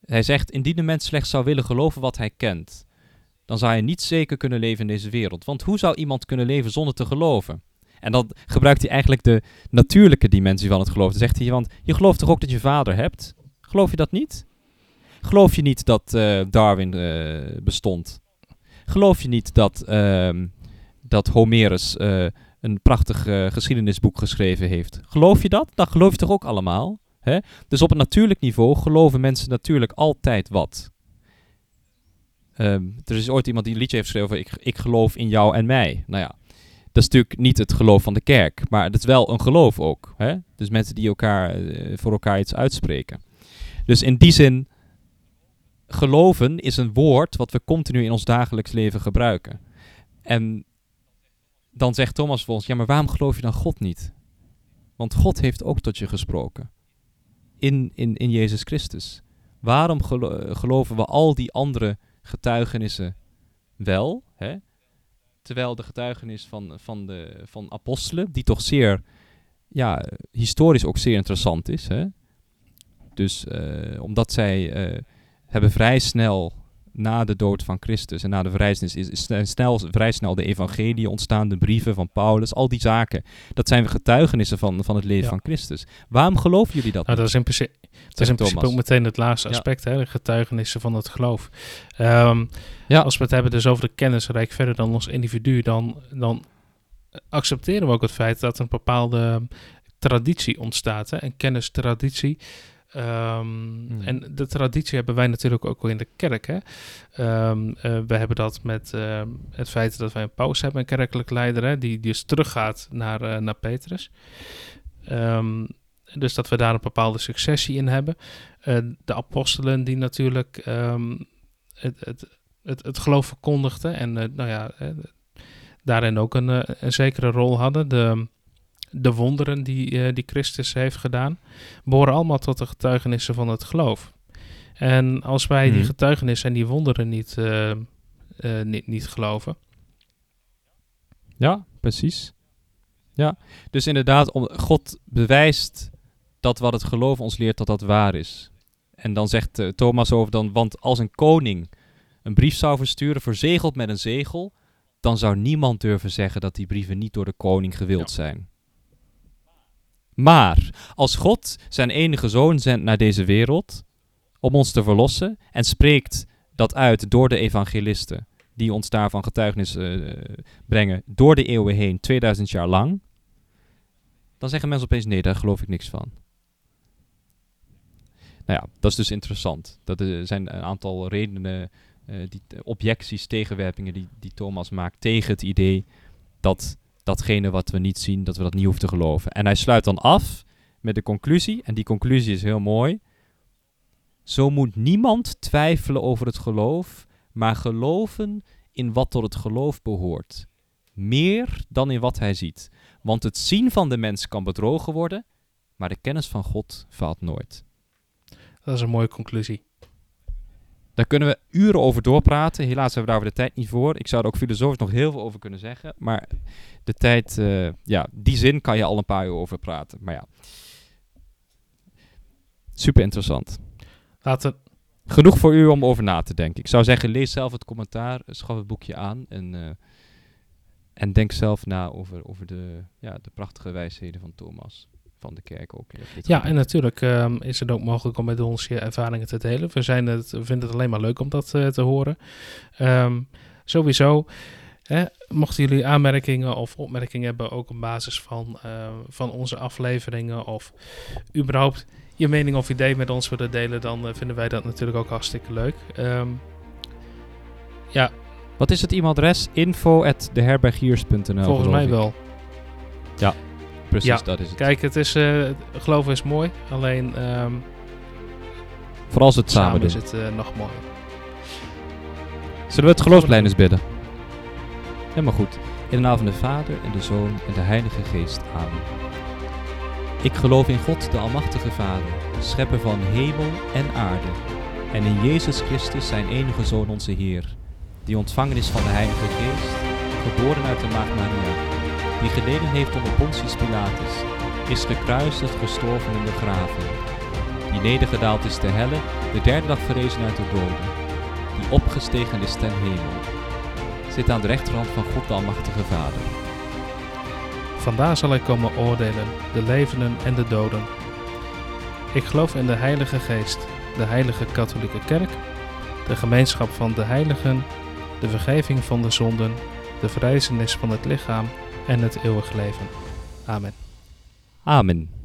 Hij zegt, indien de mens slechts zou willen geloven wat hij kent, dan zou hij niet zeker kunnen leven in deze wereld. Want hoe zou iemand kunnen leven zonder te geloven? En dan gebruikt hij eigenlijk de natuurlijke dimensie van het geloof. Dan zegt hij, want je gelooft toch ook dat je vader hebt? Geloof je dat niet? Geloof je niet dat eh, Darwin eh, bestond? Geloof je niet dat, ehm, dat Homerus eh, een prachtig geschiedenisboek geschreven heeft? Geloof je dat? Dan geloof je toch ook allemaal? Hè? Dus op een natuurlijk niveau geloven mensen natuurlijk altijd wat. Ehm, er is ooit iemand die een liedje heeft geschreven ik, ik geloof in jou en mij. Nou ja, dat is natuurlijk niet het geloof van de kerk, maar het is wel een geloof ook. Hè? Dus mensen die elkaar, eh, voor elkaar iets uitspreken. Dus in die zin geloven is een woord wat we continu in ons dagelijks leven gebruiken. En dan zegt Thomas volgens, ja, maar waarom geloof je dan God niet? Want God heeft ook tot je gesproken. In, in, in Jezus Christus. Waarom gelo- geloven we al die andere getuigenissen wel? Hè? Terwijl de getuigenis van, van de van apostelen, die toch zeer, ja, historisch ook zeer interessant is. Hè? Dus eh, omdat zij eh, hebben vrij snel na de dood van Christus en na de verrijzenis is, is sne- snel, vrij snel de evangelie ontstaan, de brieven van Paulus, al die zaken. Dat zijn getuigenissen van, van het leven Ja. van Christus. Waarom geloven jullie dat? Nou, dat is in principe, dat is in principe ook meteen het laatste Ja. aspect, hè, de getuigenissen van het geloof. Ehm, Ja. Als we het hebben dus over de kennis rijk verder dan ons individu, dan, dan accepteren we ook het feit dat er een bepaalde traditie ontstaat. Hè, een kennistraditie. Ehm, Hmm. En de traditie hebben wij natuurlijk ook wel in de kerk. Hè? Ehm, eh, we hebben dat met ehm, het feit dat wij een paus hebben, een kerkelijk leider, hè, die, dus teruggaat naar, eh, naar Petrus. Dus dat we daar een bepaalde successie in hebben. Eh, de apostelen die natuurlijk het, het, het, het geloof verkondigden en nou ja, daarin ook een, een zekere rol hadden. De, de wonderen die, eh, die Christus heeft gedaan, behoren allemaal tot de getuigenissen van het geloof. En als wij die Mhm. getuigenissen en die wonderen niet, eh, eh, niet, niet geloven, Ja, precies. Ja, dus inderdaad, om, God bewijst dat wat het geloof ons leert, dat dat waar is. En dan zegt Thomas over dan, want als een koning een brief zou versturen, verzegeld met een zegel, dan zou niemand durven zeggen dat die brieven niet door de koning gewild zijn. Maar als God zijn enige zoon zendt naar deze wereld om ons te verlossen en spreekt dat uit door de evangelisten, die ons daarvan getuigenis eh, brengen door de eeuwen heen, 2000 jaar lang, dan zeggen mensen opeens: nee, daar geloof ik niks van. Nou ja, dat is dus interessant. Dat er zijn een aantal redenen, eh, die, objecties, tegenwerpingen die, die Thomas maakt tegen het idee dat datgene wat we niet zien, dat we dat niet hoeven te geloven. En hij sluit dan af met de conclusie, en die conclusie is heel mooi. Zo moet niemand twijfelen over het geloof, maar geloven in wat tot het geloof behoort, meer dan in wat hij ziet. Want het zien van de mens kan bedrogen worden, maar de kennis van God faalt nooit. Dat is een mooie conclusie. Daar kunnen we uren over doorpraten. Helaas hebben we daar de tijd niet voor. Ik zou er ook filosofisch nog heel veel over kunnen zeggen. Maar de tijd, eh, ja, die zin kan je al een paar uur over praten. Maar ja, super interessant. Laten, Genoeg voor u om over na te denken. Ik zou zeggen, lees zelf het commentaar, schaf het boekje aan en, eh, en denk zelf na over, over de, ja, de prachtige wijsheden van Thomas. Van de kerk ook. dit ja, en natuurlijk ehm, is het ook mogelijk om met ons je ervaringen te delen. We, zijn het, we vinden het alleen maar leuk om dat eh, te horen. Ehm, sowieso, hè, mochten jullie aanmerkingen of opmerkingen hebben, ook op basis van, eh, van onze afleveringen of überhaupt je mening of idee met ons willen delen, dan eh, vinden wij dat natuurlijk ook hartstikke leuk. Ehm, ja, Wat is het e-mailadres? Info at volgens mij geloof ik. Precies, Ja, dat is het. Kijk, het is, eh geloven is mooi, alleen ehm, Vooral als het samen, samen doen. is het eh, nog mooier. Zullen we het geloofsplein eens bidden? Helemaal goed. In de naam van de Vader en de Zoon en de Heilige Geest. Amen. Ik geloof in God, de Almachtige Vader, schepper van hemel en aarde. En in Jezus Christus, zijn enige Zoon, onze Heer, die ontvangen is van de Heilige Geest, geboren uit de Maagd Maria, die geleden heeft onder Pontius Pilatus, is gekruisigd, gestorven en begraven, die nedergedaald is te helle, de derde dag verrezen uit de doden, die opgestegen is ten hemel, zit aan de rechterhand van God de Almachtige Vader. Vandaar zal hij komen oordelen, de levenden en de doden. Ik geloof in de Heilige Geest, de Heilige Katholieke Kerk, de gemeenschap van de heiligen, de vergeving van de zonden, de verrijzenis van het lichaam en het eeuwig leven. Amen. Amen.